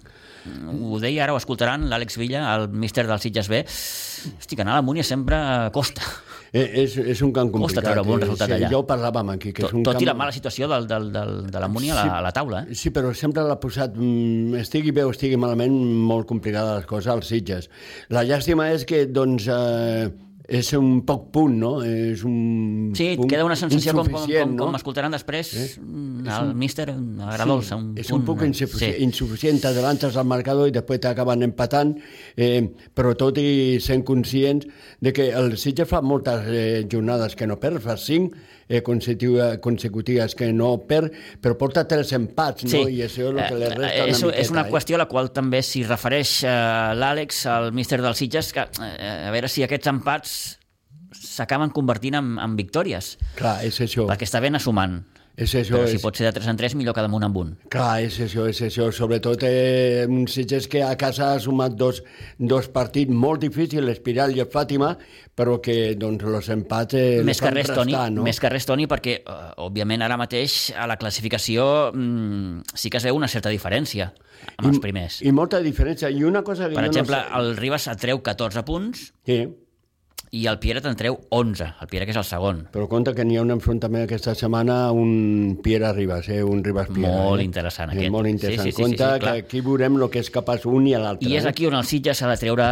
Ho deia, ara ho escoltaran, l'Àlex Villa, el míster del Sitges B. Hosti, que anar a la Múnia sempre costa. Eh, és, és un camp complicat. Costa treure bon resultat sí, allà. Ja ho parlàvem aquí. Que tot, és un tot camp... i la mala situació del, del, del, de la Múnia sí, a, la, a la taula. Eh? Sí, però sempre l'ha posat, mm, estigui bé o estigui malament, molt complicada les coses als Sitges. La llàstima és que, doncs, eh, és un poc punt, no? És un sí, punt queda una sensació com, com, com, no? com escoltaran després eh? el un, míster agradolça. Sí, un és un poc insuficient, sí. insuficient, t'adelances al marcador i després t'acaben empatant, eh, però tot i sent conscients de que el Sitges fa moltes eh, jornades que no perd, fa cinc eh, consecutives que no perd, però porta tres empats, no? Sí. I això és el que li resta eh, una és, miqueta. És una qüestió a la qual també s'hi refereix eh, l'Àlex, el míster del Sitges, que eh, a veure si aquests empats s'acaben convertint en, en victòries. Clar, és això. Perquè està ben assumant. És això, Però si és... pot ser de 3 en 3, millor que damunt en un. Clar, és això, és això. Sobretot eh, un Sitges que a casa ha sumat dos, dos partits molt difícils, l'Espiral i el Fàtima, però que doncs, els empats eh, més que res, restar, Toni, no? Més que res, Toni, perquè, uh, òbviament, ara mateix a la classificació mm, sí que es veu una certa diferència amb I, els primers. I molta diferència. I una cosa que per exemple, no sé... el Ribas treu 14 punts, sí i el Pierre te'n treu 11, el Pierre que és el segon. Però compte que n'hi ha un enfrontament aquesta setmana, un Pierre Ribas, eh? un Ribas Pierre. Molt eh? interessant aquest. És molt interessant. Sí, sí, sí, compte sí, sí, que aquí veurem el que és capaç un i l'altre. I és eh? aquí on el Sitges s'ha de treure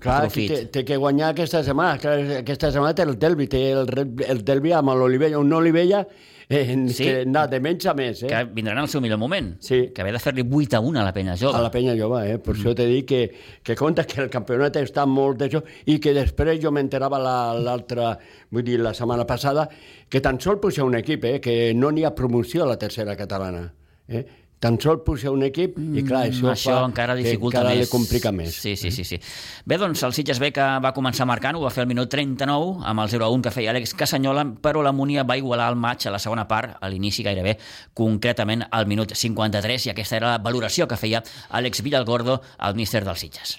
Clar, profit. Té, té que guanyar aquesta setmana. Aquesta setmana té el Delvi, té el, el Delvi amb l'Olivella, un Olivella eh, sí, que anar de menys a més. Eh? Que vindran al seu millor moment. Sí. Que haver de fer-li 8 a 1 a la penya jove. A la penya jove, eh? Per mm. això t'he dit que, que compta que el campionat està molt d'això i que després jo m'enterava l'altra, la, vull dir, la setmana passada, que tan sol puja un equip, eh? Que no n'hi ha promoció a la tercera catalana. Eh? Tan sol puja un equip i clar, això, mm, això fa encara dificulta encara més. li complica més. Sí, sí, sí, sí. Bé, doncs el Sitges B que va començar marcant ho va fer al minut 39 amb el 0-1 que feia Àlex Casanyola, però la Múnia va igualar el maig a la segona part, a l'inici gairebé, concretament al minut 53, i aquesta era la valoració que feia Àlex Villalgordo, el míster dels Sitges.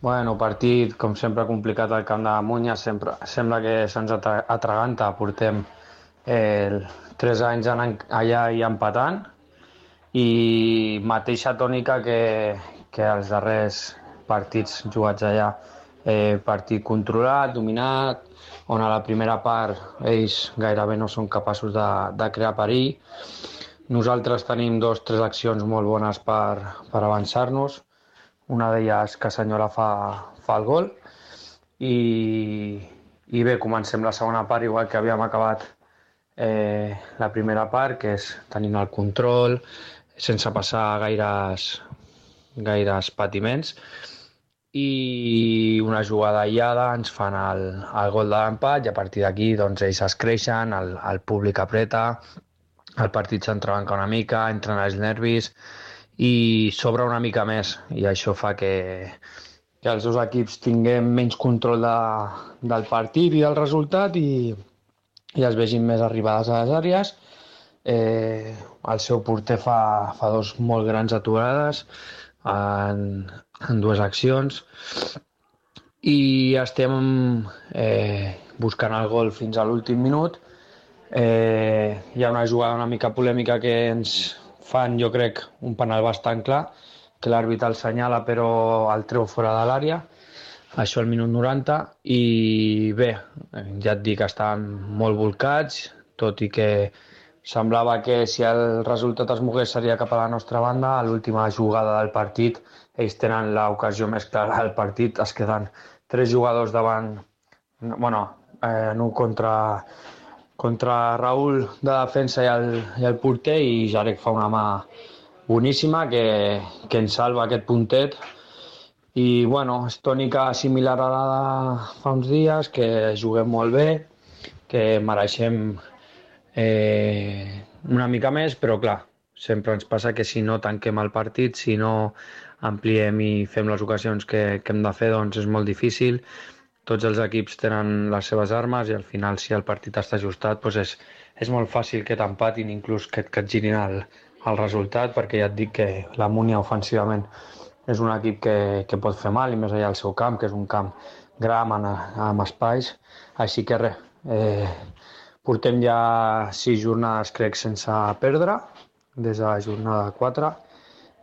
Bueno, partit, com sempre, complicat al camp de la Múnia, sempre, sembla que se'ns atraganta, portem eh, tres anys anant allà i empatant, i mateixa tònica que, que els darrers partits jugats allà. Eh, partit controlat, dominat, on a la primera part ells gairebé no són capaços de, de crear perill. Nosaltres tenim dos tres accions molt bones per, per avançar-nos. Una d'elles que Senyora fa, fa el gol i, i bé, comencem la segona part igual que havíem acabat eh, la primera part, que és tenint el control, sense passar gaires, gaires patiments. I una jugada aïllada ens fan el, el gol de l'empat i a partir d'aquí doncs, ells es creixen, el, el públic apreta, el partit s'entrebanca una mica, entren els nervis i s'obre una mica més. I això fa que, que els dos equips tinguem menys control de, del partit i del resultat i, i es vegin més arribades a les àrees. Eh, el seu porter fa, fa dos molt grans aturades en, en dues accions. I estem eh, buscant el gol fins a l'últim minut. Eh, hi ha una jugada una mica polèmica que ens fan, jo crec, un penal bastant clar, que l'àrbitre el senyala però el treu fora de l'àrea, això al minut 90, i bé, ja et dic, estan molt volcats, tot i que Semblava que si el resultat es mogués seria cap a la nostra banda. A l'última jugada del partit ells tenen l'ocasió més clara del partit. Es queden tres jugadors davant, bueno, eh, no contra, contra Raül de defensa i el, i el porter i Jarek fa una mà boníssima que, que ens salva aquest puntet i bueno, és tònica similar a la de fa uns dies, que juguem molt bé, que mereixem eh, una mica més, però clar, sempre ens passa que si no tanquem el partit, si no ampliem i fem les ocasions que, que hem de fer, doncs és molt difícil. Tots els equips tenen les seves armes i al final si el partit està ajustat doncs és, és molt fàcil que t'empatin, inclús que, que et girin el, el resultat, perquè ja et dic que la Múnia ofensivament és un equip que, que pot fer mal, i més allà al seu camp, que és un camp gran amb, amb espais. Així que res, eh, Portem ja sis jornades, crec, sense perdre, des de la jornada 4.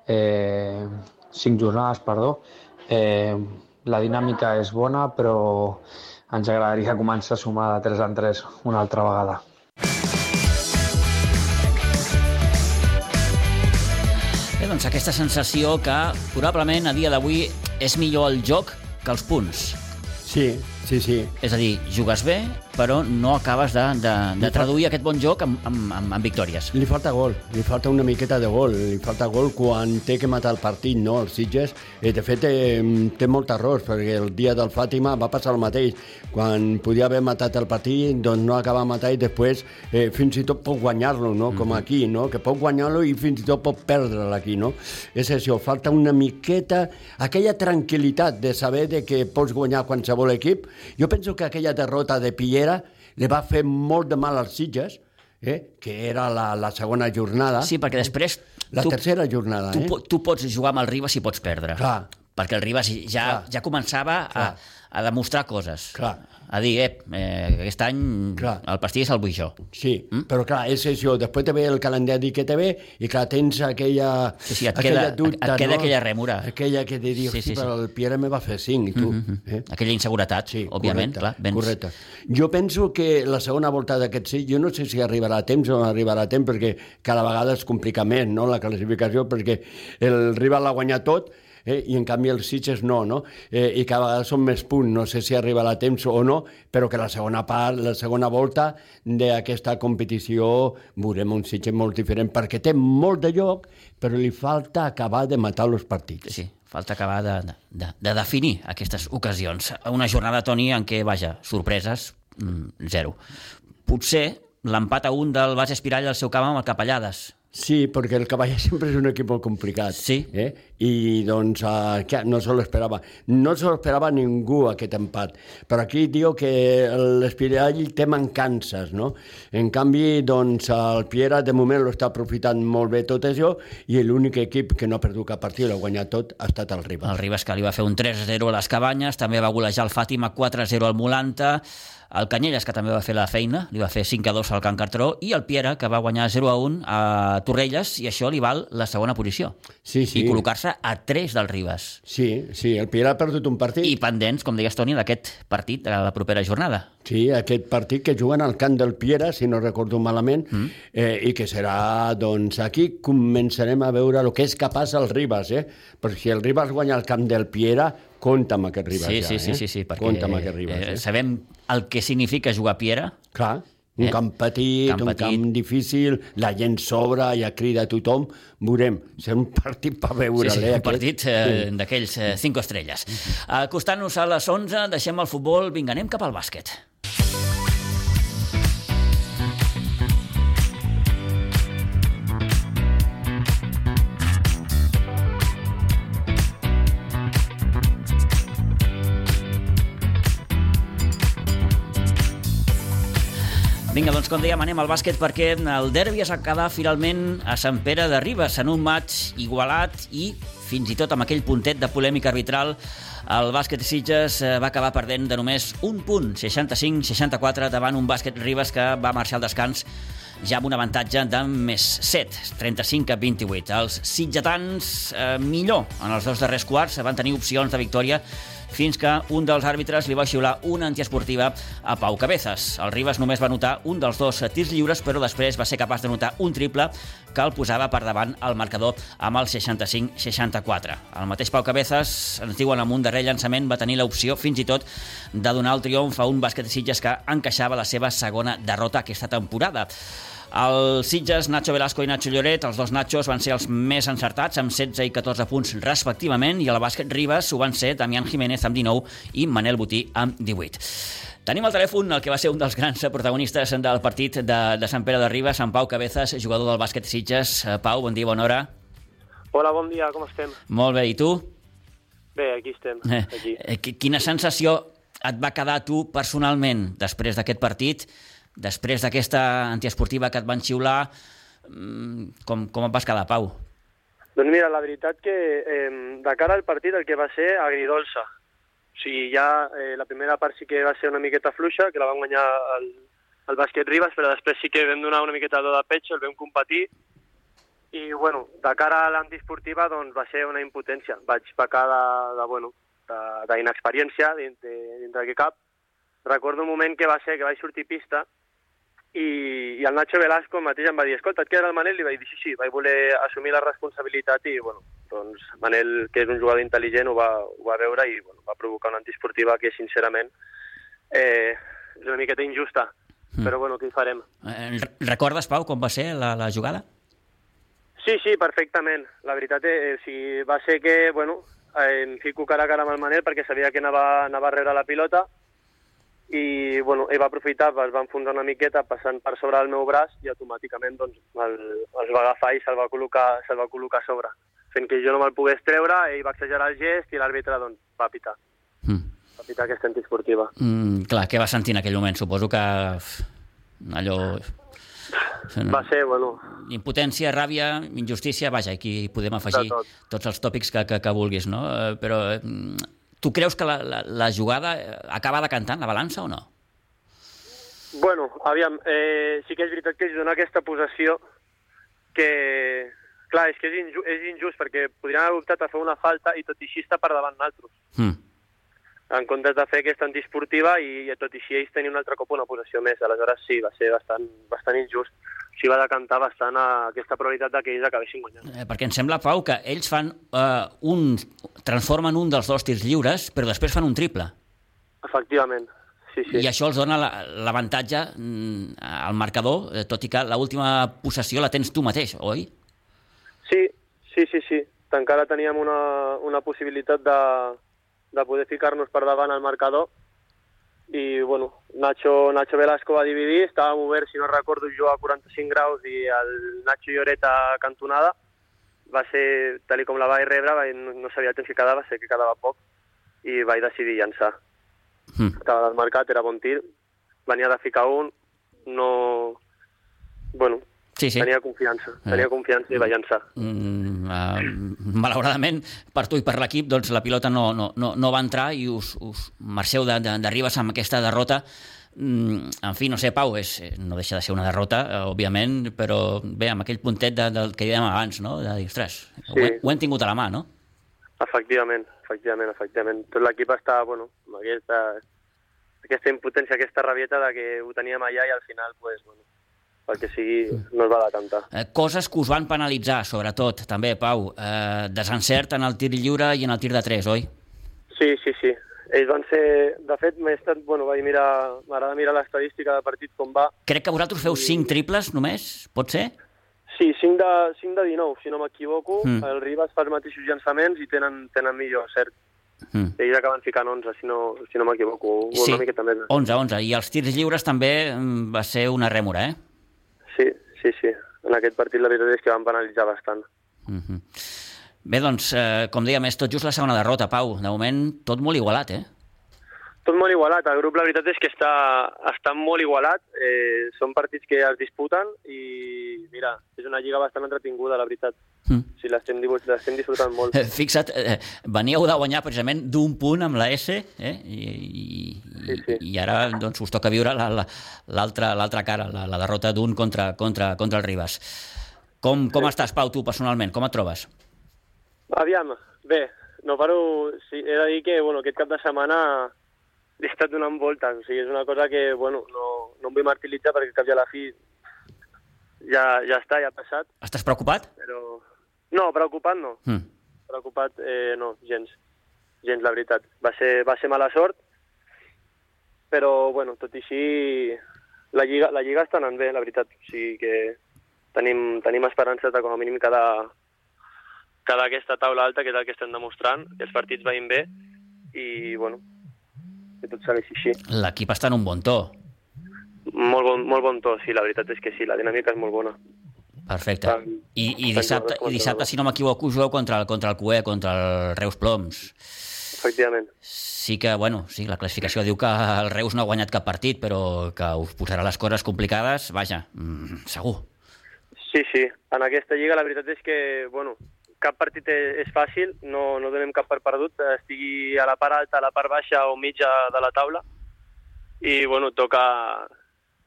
Eh, cinc jornades, perdó. Eh, la dinàmica és bona, però ens agradaria començar a sumar de 3 en 3 una altra vegada. Bé, doncs aquesta sensació que probablement a dia d'avui és millor el joc que els punts. Sí, sí, sí. És a dir, jugues bé, però no acabes de, de, de traduir aquest bon joc amb, amb, amb, amb victòries. Li falta gol, li falta una miqueta de gol, li falta gol quan té que matar el partit, no? El Sitges, eh, de fet, eh, té molt errors, perquè el dia del Fàtima va passar el mateix. Quan podia haver matat el partit, doncs no acaba matar i després eh, fins i tot pot guanyar-lo, no? Com mhm. aquí, no? Que pot guanyar-lo i fins i tot pot perdre'l aquí, no? És això, falta una miqueta, aquella tranquil·litat de saber de que pots guanyar qualsevol equip. Jo penso que aquella derrota de Pierre Riera li va fer molt de mal als Sitges, eh? que era la, la segona jornada. Sí, perquè després... La tu, tercera jornada, tu, eh? Tu pots jugar amb el Ribas i pots perdre. Clar. Perquè el Ribas ja, Clar. ja començava Clar. a, a demostrar coses. Clar a dir, eh, eh aquest any clar. el pastís el vull jo. Sí, mm? però clar, és això, després te ve el calendari que te ve i clar, tens aquella, sí, sí, et aquella queda, dubte, et queda no? aquella rèmora. Aquella que te diu, sí, sí, sí. però el Pierre me va fer cinc, tu. Mm -hmm. eh? Aquella inseguretat, sí, òbviament, correcte, clar. Vens... Correcte. Jo penso que la segona volta d'aquest sí, jo no sé si arribarà a temps o no arribarà a temps, perquè cada vegada es complica més, no?, la classificació, perquè el rival l'ha guanyat tot, eh? i en canvi els Sitges no, no? Eh, I cada vegada són més punts, no sé si arribarà a temps o no, però que la segona part, la segona volta d'aquesta competició veurem un Sitges molt diferent, perquè té molt de lloc, però li falta acabar de matar els partits. Sí, falta acabar de, de, de definir aquestes ocasions. Una jornada, Toni, en què, vaja, sorpreses, mm, zero. Potser l'empat a un del Bas Espirall al seu camp amb el Capellades, Sí, perquè el Cavall sempre és un equip molt complicat. Sí. Eh? I doncs que no se l'esperava. No se l'esperava ningú aquest empat. Però aquí diu que l'Espirall té mancances, no? En canvi, doncs, el Piera de moment lo està aprofitant molt bé tot això i l'únic equip que no ha perdut cap partit, l'ha guanyat tot, ha estat el Ribas. El Ribas que li va fer un 3-0 a les Cabanyes, també va golejar el Fàtima 4-0 al Molanta, el Canyelles, que també va fer la feina, li va fer 5 a 2 al Can Cartró, i el Piera, que va guanyar 0 a 1 a Torrelles, i això li val la segona posició. Sí, sí. I col·locar-se a 3 del Ribas. Sí, sí, el Piera ha perdut un partit. I pendents, com deies, Toni, d'aquest partit de la propera jornada. Sí, aquest partit que juguen al camp del Piera, si no recordo malament, mm. eh, i que serà, doncs, aquí començarem a veure el que és capaç el Ribas, eh? Perquè si el Ribas guanya el camp del Piera, compta amb aquest Ribas sí, ja, sí, eh? Sí, sí, sí, perquè amb aquest Ribas, eh, eh? sabem el que significa jugar a Piera. Clar, un Eh? camp petit, Camp un petit. camp difícil, la gent sobra, ja crida a tothom, veurem. Serà un partit per veure Sí, sí, eh, un partit eh, d'aquells eh, 5 estrelles. Acostant-nos a les 11, deixem el futbol, vinga, anem cap al bàsquet. Vinga, doncs com dèiem, anem al bàsquet perquè el derbi es va quedar finalment a Sant Pere de Ribes en un maig igualat i fins i tot amb aquell puntet de polèmica arbitral el bàsquet Sitges eh, va acabar perdent de només un punt, 65-64 davant un bàsquet Ribes que va marxar al descans ja amb un avantatge de més 7, 35 a 28. Els sitgetans eh, millor en els dos darrers quarts van tenir opcions de victòria fins que un dels àrbitres li va xiular una antiesportiva a Pau Cabezas. El Ribas només va notar un dels dos tirs lliures, però després va ser capaç de notar un triple que el posava per davant al marcador amb el 65-64. El mateix Pau Cabezas, ens diuen amb un darrer llançament, va tenir l'opció fins i tot de donar el triomf a un bàsquet de Sitges que encaixava la seva segona derrota aquesta temporada. El Sitges, Nacho Velasco i Nacho Lloret, els dos Nachos van ser els més encertats, amb 16 i 14 punts respectivament, i el bàsquet Ribas ho van ser Damián Jiménez amb 19 i Manel Botí amb 18. Tenim al telèfon el que va ser un dels grans protagonistes del partit de, de Sant Pere de Ribes, en Pau Cabezas, jugador del bàsquet Sitges. Eh, Pau, bon dia, bona hora. Hola, bon dia, com estem? Molt bé, i tu? Bé, aquí estem. Aquí. Eh, quina sensació et va quedar tu personalment després d'aquest partit després d'aquesta antiesportiva que et van xiular, com, com et vas quedar, Pau? Doncs mira, la veritat que eh, de cara al partit el que va ser agridolça. O sigui, ja eh, la primera part sí que va ser una miqueta fluixa, que la van guanyar el, el bàsquet Ribas, però després sí que vam donar una miqueta de pecho, el vam competir, i bueno, de cara a l'antiesportiva doncs va ser una impotència. Vaig pecar de, de bueno, d'inexperiència dintre, dintre d'aquest cap. Recordo un moment que va ser que vaig sortir pista i, i el Nacho Velasco mateix em va dir escolta, et queda el Manel? I vaig dir sí, sí, vaig voler assumir la responsabilitat i, bueno, doncs Manel, que és un jugador intel·ligent, ho va, ho va veure i bueno, va provocar una antiesportiva que, sincerament, eh, és una miqueta injusta. Mm. Però, bueno, què hi farem? Eh, recordes, Pau, com va ser la, la jugada? Sí, sí, perfectament. La veritat és, eh, sí, va ser que, bueno, eh, em fico cara a cara amb el Manel perquè sabia que anava, anava a rebre la pilota i bueno, ell va aprofitar, es va enfonsar una miqueta passant per sobre del meu braç i automàticament doncs, el, els va agafar i se'l va, col·locar, se va col·locar a sobre. Fent que jo no me'l pogués treure, ell va exagerar el gest i l'àrbitre doncs, va pitar. Mm. Va pitar aquesta antiesportiva. Mm, clar, què va sentir en aquell moment? Suposo que allò... Va ser, bueno... Impotència, ràbia, injustícia, vaja, aquí podem afegir tot. tots els tòpics que, que, que vulguis, no? Però Tu creus que la, la, la jugada acaba decantant la balança o no? Bueno, aviam, eh, sí que és veritat que es dona aquesta possessió que, clar, és que és, inju és injust perquè podrien haver optat a fer una falta i tot i així està per davant d'altres. Mm. En comptes de fer aquesta antiesportiva i, i tot i així ells tenien un altre cop una possessió més. Aleshores sí, va ser bastant, bastant injust. Així va decantar bastant a aquesta probabilitat de que ells acabessin guanyant. Eh, perquè em sembla, Pau, que ells fan eh, un... transformen un dels dos tirs lliures, però després fan un triple. Efectivament, sí, sí. I això els dona l'avantatge mm, al marcador, eh, tot i que l'última possessió la tens tu mateix, oi? Sí, sí, sí, sí. Encara teníem una, una possibilitat de, de poder ficar-nos per davant al marcador i bueno, Nacho, Nacho Velasco va dividir, estàvem oberts, si no recordo, jo a 45 graus i el Nacho Lloret a cantonada. Va ser, tal com la vaig rebre, vaig, no, no sabia el temps que quedava, sé que quedava poc, i vaig decidir llançar. Mm. Estava al mercat, era bon tir, venia de ficar un, no... Bueno, Sí, sí. Tenia confiança, tenia eh. confiança i va llançar. Mm, uh, malauradament, per tu i per l'equip, doncs la pilota no, no, no, no va entrar i us, us marxeu de, de, de Ribes amb aquesta derrota. Mm, en fi, no sé, Pau, és, no deixa de ser una derrota, eh, òbviament, però bé, amb aquell puntet de, del que dèiem abans, no? de dir, ostres, sí. ho, he, ho hem tingut a la mà, no? Efectivament, efectivament, efectivament. Tot l'equip està, bueno, amb aquesta, aquesta impotència, aquesta rabieta de que ho teníem allà i al final, pues, bueno, perquè sigui, no es va decantar. Eh, coses que us van penalitzar, sobretot, també, Pau. Eh, desencert en el tir lliure i en el tir de 3, oi? Sí, sí, sí. Ells van ser... De fet, m'he estat... Bueno, vaig mirar... M'agrada mirar l'estadística de partit com va. Crec que vosaltres feu 5 triples només, pot ser? Sí, 5 de, 5 de 19, si no m'equivoco. Mm. El Ribas fa els mateixos llançaments i tenen, tenen millor cert. Mm. Ells acaben ficant 11, si no, si no m'equivoco. Sí, una miqueta més. 11, 11. I els tirs lliures també mm, va ser una rèmora, eh? Sí, sí, sí. En aquest partit la veritat és que van penalitzar bastant. Mm -hmm. Bé, doncs, eh, com dèiem, és tot just la segona derrota, Pau. De moment, tot molt igualat, eh? Tot molt igualat. El grup, la veritat és que està, està molt igualat. Eh, són partits que es disputen i, mira, és una lliga bastant entretinguda, la veritat. Mm. Sí, l'estem disfrutant molt. Eh, fixa't, eh, veníeu de guanyar precisament d'un punt amb la S, eh? I, i, sí, sí. i ara doncs, us toca viure l'altra la, la, cara, la, la derrota d'un contra, contra, contra el Ribas. Com, com sí. estàs, Pau, tu, personalment? Com et trobes? Aviam, bé, no paro... Sí, he de dir que bueno, aquest cap de setmana he estat donant voltes, o sigui, és una cosa que, bueno, no, no em vull martiritzar perquè cap i a la fi ja, ja està, ja ha passat. Estàs preocupat? Però... No, preocupat no. Mm. Preocupat, eh, no, gens. Gens, la veritat. Va ser, va ser mala sort, però, bueno, tot i així, la Lliga, la Lliga està anant bé, la veritat. O sigui que tenim, tenim esperances de com a mínim cada, cada aquesta taula alta, que és el que estem demostrant, que els partits veïn bé, i, bueno, que tot segueixi així. L'equip està en un bon to. Molt bon, molt bon to, sí, la veritat és que sí, la dinàmica és molt bona. Perfecte. I, i dissabte, i dissabte si no m'equivoco, jugueu contra el, contra el CUE, contra el Reus Ploms. Efectivament sí que, bueno, sí, la classificació diu que el Reus no ha guanyat cap partit, però que us posarà les coses complicades, vaja, mm, segur. Sí, sí. En aquesta lliga la veritat és que, bueno, cap partit és fàcil, no, no donem cap per perdut, estigui a la part alta, a la part baixa o mitja de la taula. I, bueno, toca,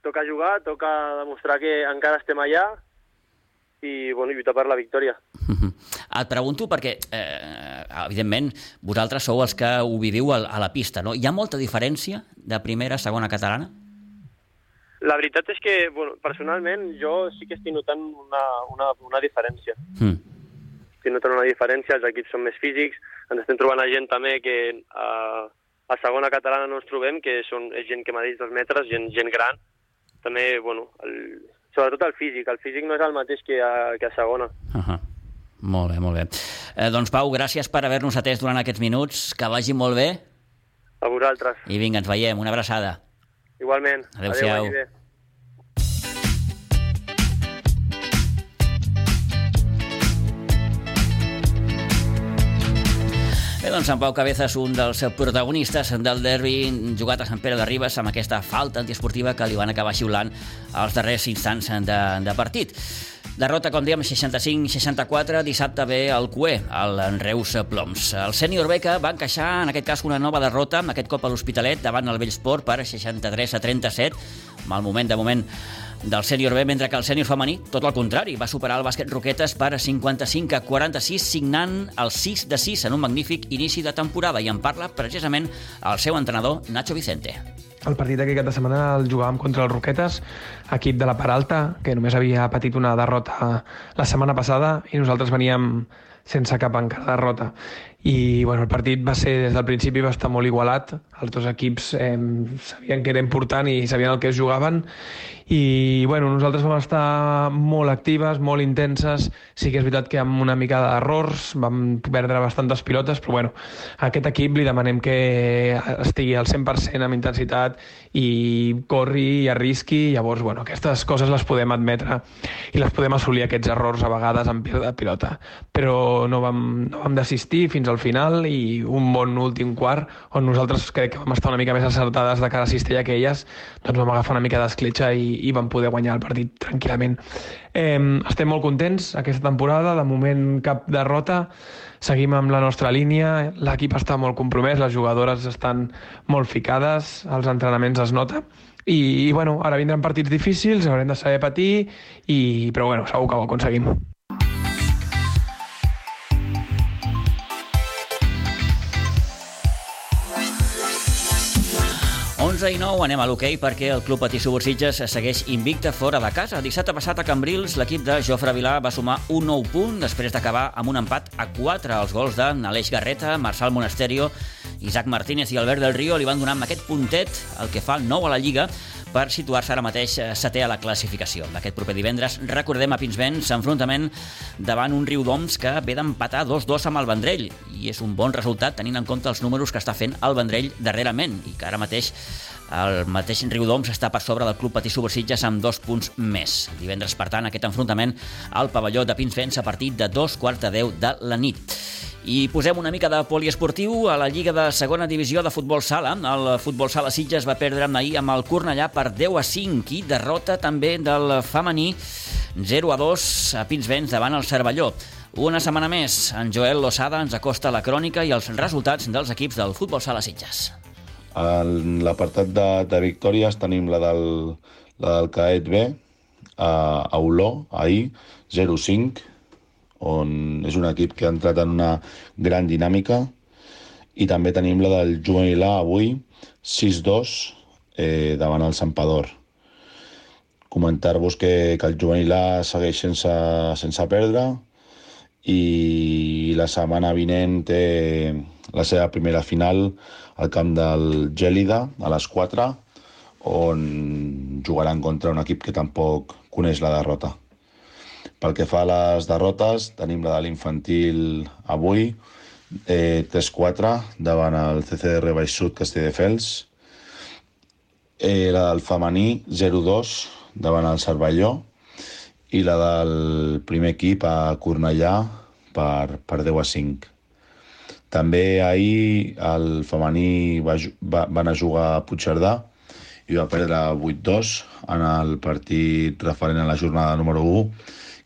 toca jugar, toca demostrar que encara estem allà i, bueno, lluitar per la victòria. Et pregunto perquè, eh, evidentment, vosaltres sou els que ho viviu a, a la pista, no? Hi ha molta diferència de primera a segona catalana? La veritat és que, bueno, personalment, jo sí que estic notant una, una, una diferència. Mm. Estic notant una diferència, els equips són més físics, ens estem trobant a gent també que a, a segona catalana no ens trobem, que són, és gent que m'ha dit dos metres, gent, gent gran. També, bueno, el, sobretot el físic. El físic no és el mateix que a, que a segona. Uh -huh. Molt bé, molt bé. Eh, doncs Pau, gràcies per haver-nos atès durant aquests minuts. Que vagi molt bé. A vosaltres. I vinga, ens veiem. Una abraçada. Igualment. Adéu-siau. Adéu, Bé, doncs en Pau Cabezas, un dels protagonistes del derbi jugat a Sant Pere de Ribes amb aquesta falta antiesportiva que li van acabar xiulant als darrers instants de, de partit. Derrota, com dèiem, 65-64, dissabte ve el CUE, el Reus Ploms. El sènior B que va encaixar, en aquest cas, una nova derrota, aquest cop a l'Hospitalet, davant el Vellsport per 63 a 37. Mal moment, de moment, del sènior B, mentre que el sènior femení, tot el contrari, va superar el bàsquet Roquetes per 55 a 46, signant el 6 de 6 en un magnífic inici de temporada. I en parla precisament el seu entrenador, Nacho Vicente. El partit d'aquest cap de setmana el jugàvem contra el Roquetes, equip de la part alta, que només havia patit una derrota la setmana passada i nosaltres veníem sense cap encara derrota i bueno, el partit va ser, des del principi va estar molt igualat, els dos equips eh, sabien que era important i sabien el que jugaven. I bueno, nosaltres vam estar molt actives, molt intenses, sí que és veritat que amb una mica d'errors vam perdre bastantes pilotes, però bueno, a aquest equip li demanem que estigui al 100% amb intensitat i corri i arrisqui, llavors bueno, aquestes coses les podem admetre i les podem assolir aquests errors a vegades en de pilota, però no vam, no vam desistir fins al final i un bon últim quart on nosaltres crec que vam estar una mica més acertades de cara a Cistella que elles, doncs vam agafar una mica d'escletxa i, i van poder guanyar el partit tranquil·lament. Eh, estem molt contents aquesta temporada, de moment cap derrota, seguim amb la nostra línia, l'equip està molt compromès, les jugadores estan molt ficades, els entrenaments es nota, i, i bueno, ara vindran partits difícils, haurem de saber patir, i, però bueno, segur que ho aconseguim. 11 i 9 anem a l'hoquei perquè el Club Patí Subursitges segueix invicte fora de casa. Dissabte passat a Cambrils l'equip de Jofre Vilà va sumar un nou punt després d'acabar amb un empat a 4. Els gols de Naleix Garreta, Marçal Monasterio, Isaac Martínez i Albert del Río li van donar amb aquest puntet el que fa el nou a la Lliga per situar-se ara mateix eh, setè a la classificació. D'aquest proper divendres, recordem a Pinsbens, s'enfrontament davant un riu d'Oms que ve d'empatar 2-2 amb el Vendrell, i és un bon resultat tenint en compte els números que està fent el Vendrell darrerament, i que ara mateix el mateix Riu d'Oms està per sobre del Club Patí Subursitges amb dos punts més. Divendres, per tant, aquest enfrontament al pavelló de Pinsbens a partir de dos quarts de deu de la nit. I posem una mica de poliesportiu a la Lliga de Segona Divisió de Futbol Sala. El Futbol Sala Sitges va perdre ahir amb el Cornellà per 10 a 5 i derrota també del femení 0 a 2 a Pinsbens davant el Cervelló. Una setmana més, en Joel Losada ens acosta la crònica i els resultats dels equips del Futbol Sala Sitges. En l'apartat de, de victòries tenim la del, la del Caet B, a, a Oló, ahir, 0-5, on és un equip que ha entrat en una gran dinàmica i també tenim la del juvenil A avui, 6-2 eh, davant el Sampador. Comentar-vos que, que el juvenil A segueix sense, sense perdre i la setmana vinent té la seva primera final al camp del Gèlida a les 4 on jugaran contra un equip que tampoc coneix la derrota. Pel que fa a les derrotes, tenim la de l'infantil avui, eh, 3-4 davant el CCR Baix Sud Castelldefels, eh, la del femení 0-2 davant el Cervelló i la del primer equip a Cornellà per, per 10 a 5. També ahir el femení va, va, van a jugar a Puigcerdà i va perdre 8-2 en el partit referent a la jornada número 1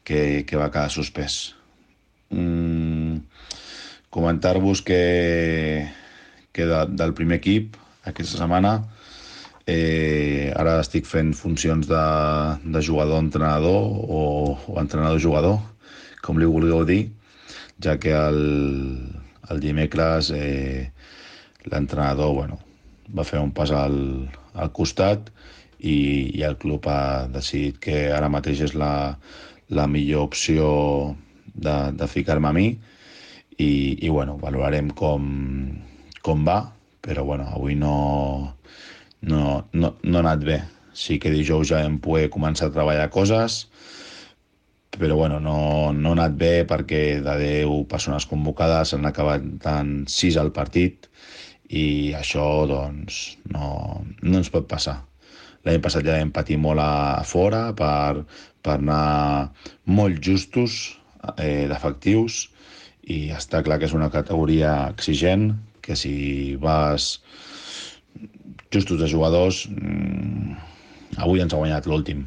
que, que va quedar suspès. Mm, Comentar-vos que, que de, del primer equip aquesta setmana eh, ara estic fent funcions de, de jugador-entrenador o, o entrenador-jugador, com li vulgueu dir, ja que el, el dimecres eh, l'entrenador bueno, va fer un pas al, al costat i, i el club ha decidit que ara mateix és la, la millor opció de, de ficar-me a mi i, i bueno, valorarem com, com va, però bueno, avui no, no, no, no ha anat bé. Sí que dijous ja hem poder començar a treballar coses, però bueno, no, no ha anat bé perquè de 10 persones convocades han acabat tant 6 al partit i això doncs no, no ens pot passar. L'any passat ja vam patir molt a fora per, per anar molt justos eh, d'efectius i està clar que és una categoria exigent, que si vas justos de jugadors, mmm, avui ens ha guanyat l'últim.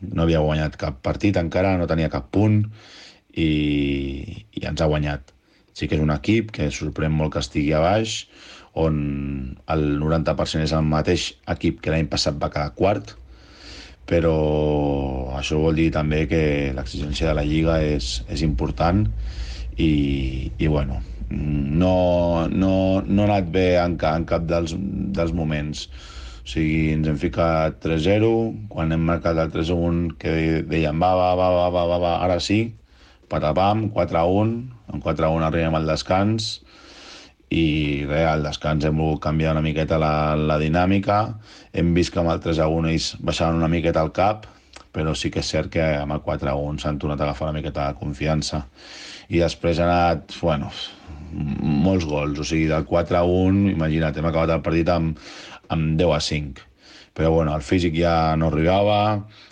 No havia guanyat cap partit encara, no tenia cap punt i, i ens ha guanyat. Sí que és un equip que sorprèn molt que estigui a baix, on el 90% és el mateix equip que l'any passat va quedar quart, però això vol dir també que l'exigència de la Lliga és, és important i, i bueno, no, no, no ha anat bé en, en cap dels, dels moments. O sigui, ens hem ficat 3-0, quan hem marcat el 3-1 que dèiem va, va, va, va, va, va, va, ara sí, patapam, 4-1, en 4-1 arribem al descans, i res, al descans hem volgut canviar una miqueta la, la dinàmica, hem vist que amb el 3-1 ells baixaven una miqueta el cap, però sí que és cert que amb el 4-1 s'han tornat a agafar una miqueta de confiança. I després ha anat, bueno, molts gols, o sigui, del 4-1, imagina't, hem acabat el partit amb, amb 10 a 5. Però bueno, el físic ja no arribava,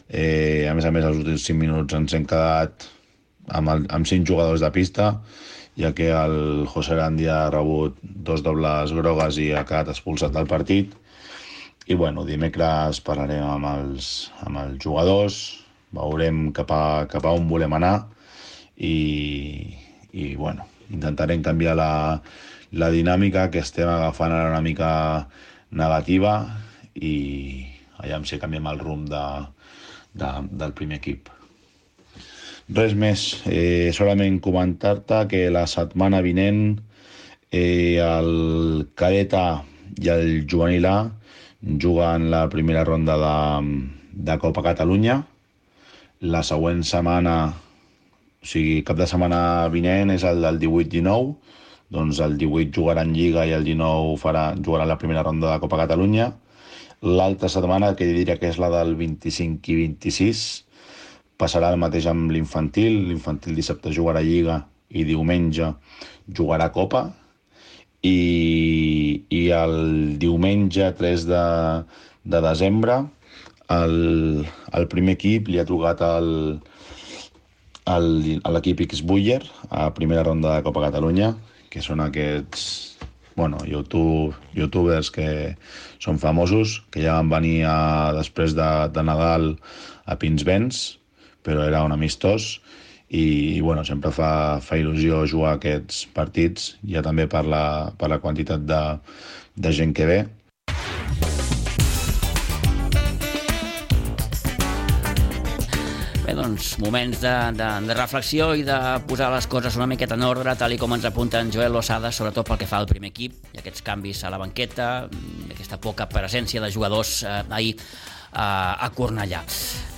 eh, a més a més els últims 5 minuts ens hem quedat amb, el, amb 5 jugadors de pista, ja que el José Gandhi ha rebut dos dobles grogues i ha quedat expulsat del partit i bueno, dimecres parlarem amb els, amb els jugadors, veurem cap a, cap a on volem anar i, i bueno, intentarem canviar la, la dinàmica que estem agafant ara una mica negativa i allà si canviem el rumb de, de, del primer equip. Res més, eh, solament comentar-te que la setmana vinent eh, el cadeta i el juvenil A juguen la primera ronda de, de Copa Catalunya. La següent setmana, o sigui, cap de setmana vinent és el del 18-19, doncs el 18 jugarà en Lliga i el 19 farà, jugarà la primera ronda de Copa Catalunya. L'altra setmana, que diria que és la del 25 i 26, passarà el mateix amb l'infantil. L'infantil dissabte jugarà Lliga i diumenge jugarà Copa i, i el diumenge 3 de, de desembre el, el primer equip li ha trucat el, el, a l'equip X-Buller a primera ronda de Copa Catalunya, que són aquests bueno, YouTube, youtubers que són famosos, que ja van venir a, després de, de Nadal a Pinsbens, però era un amistós, i, i bueno, sempre fa, fa il·lusió jugar aquests partits, ja també per la, per la quantitat de, de gent que ve. Doncs, moments de, de, de reflexió i de posar les coses una miqueta en ordre, tal i com ens apunta en Joel Losada, sobretot pel que fa al primer equip, i aquests canvis a la banqueta, aquesta poca presència de jugadors eh, ahir a, Cornellà.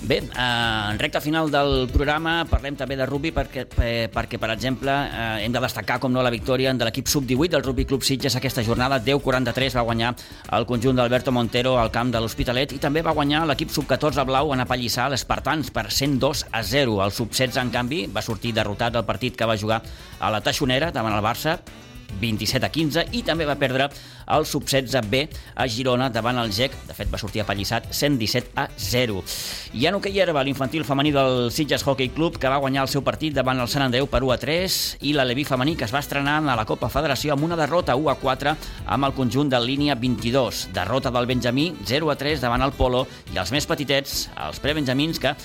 Bé, eh, en recta final del programa parlem també de rugby perquè, eh, perquè per exemple, eh, hem de destacar com no la victòria de l'equip sub-18 del Rugby Club Sitges aquesta jornada. 10-43 va guanyar el conjunt d'Alberto Montero al camp de l'Hospitalet i també va guanyar l'equip sub-14 blau en apallissar l'Espartans per 102 a 0. El sub-16, en canvi, va sortir derrotat del partit que va jugar a la Taixonera davant el Barça 27 a 15 i també va perdre el sub-16B a Girona davant el GEC. De fet, va sortir apallissat 117 a 0. I en hoquei herba, l'infantil femení del Sitges Hockey Club, que va guanyar el seu partit davant el Sant Andreu per 1 a 3, i la Levi femení, que es va estrenar a la Copa Federació amb una derrota 1 a 4 amb el conjunt de línia 22. Derrota del Benjamí 0 a 3 davant el Polo i els més petitets, els prebenjamins, que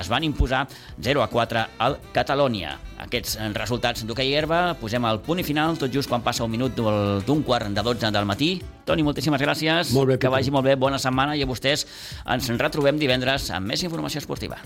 es van imposar 0 a 4 al Catalònia. Aquests resultats d'hoquei herba posem el punt i final tot just quan passa un minut d'un quart de 12 del matí. Toni, moltíssimes gràcies. Molt bé, que vagi molt bé, bona setmana i a vostès ens retrobem divendres amb més informació esportiva.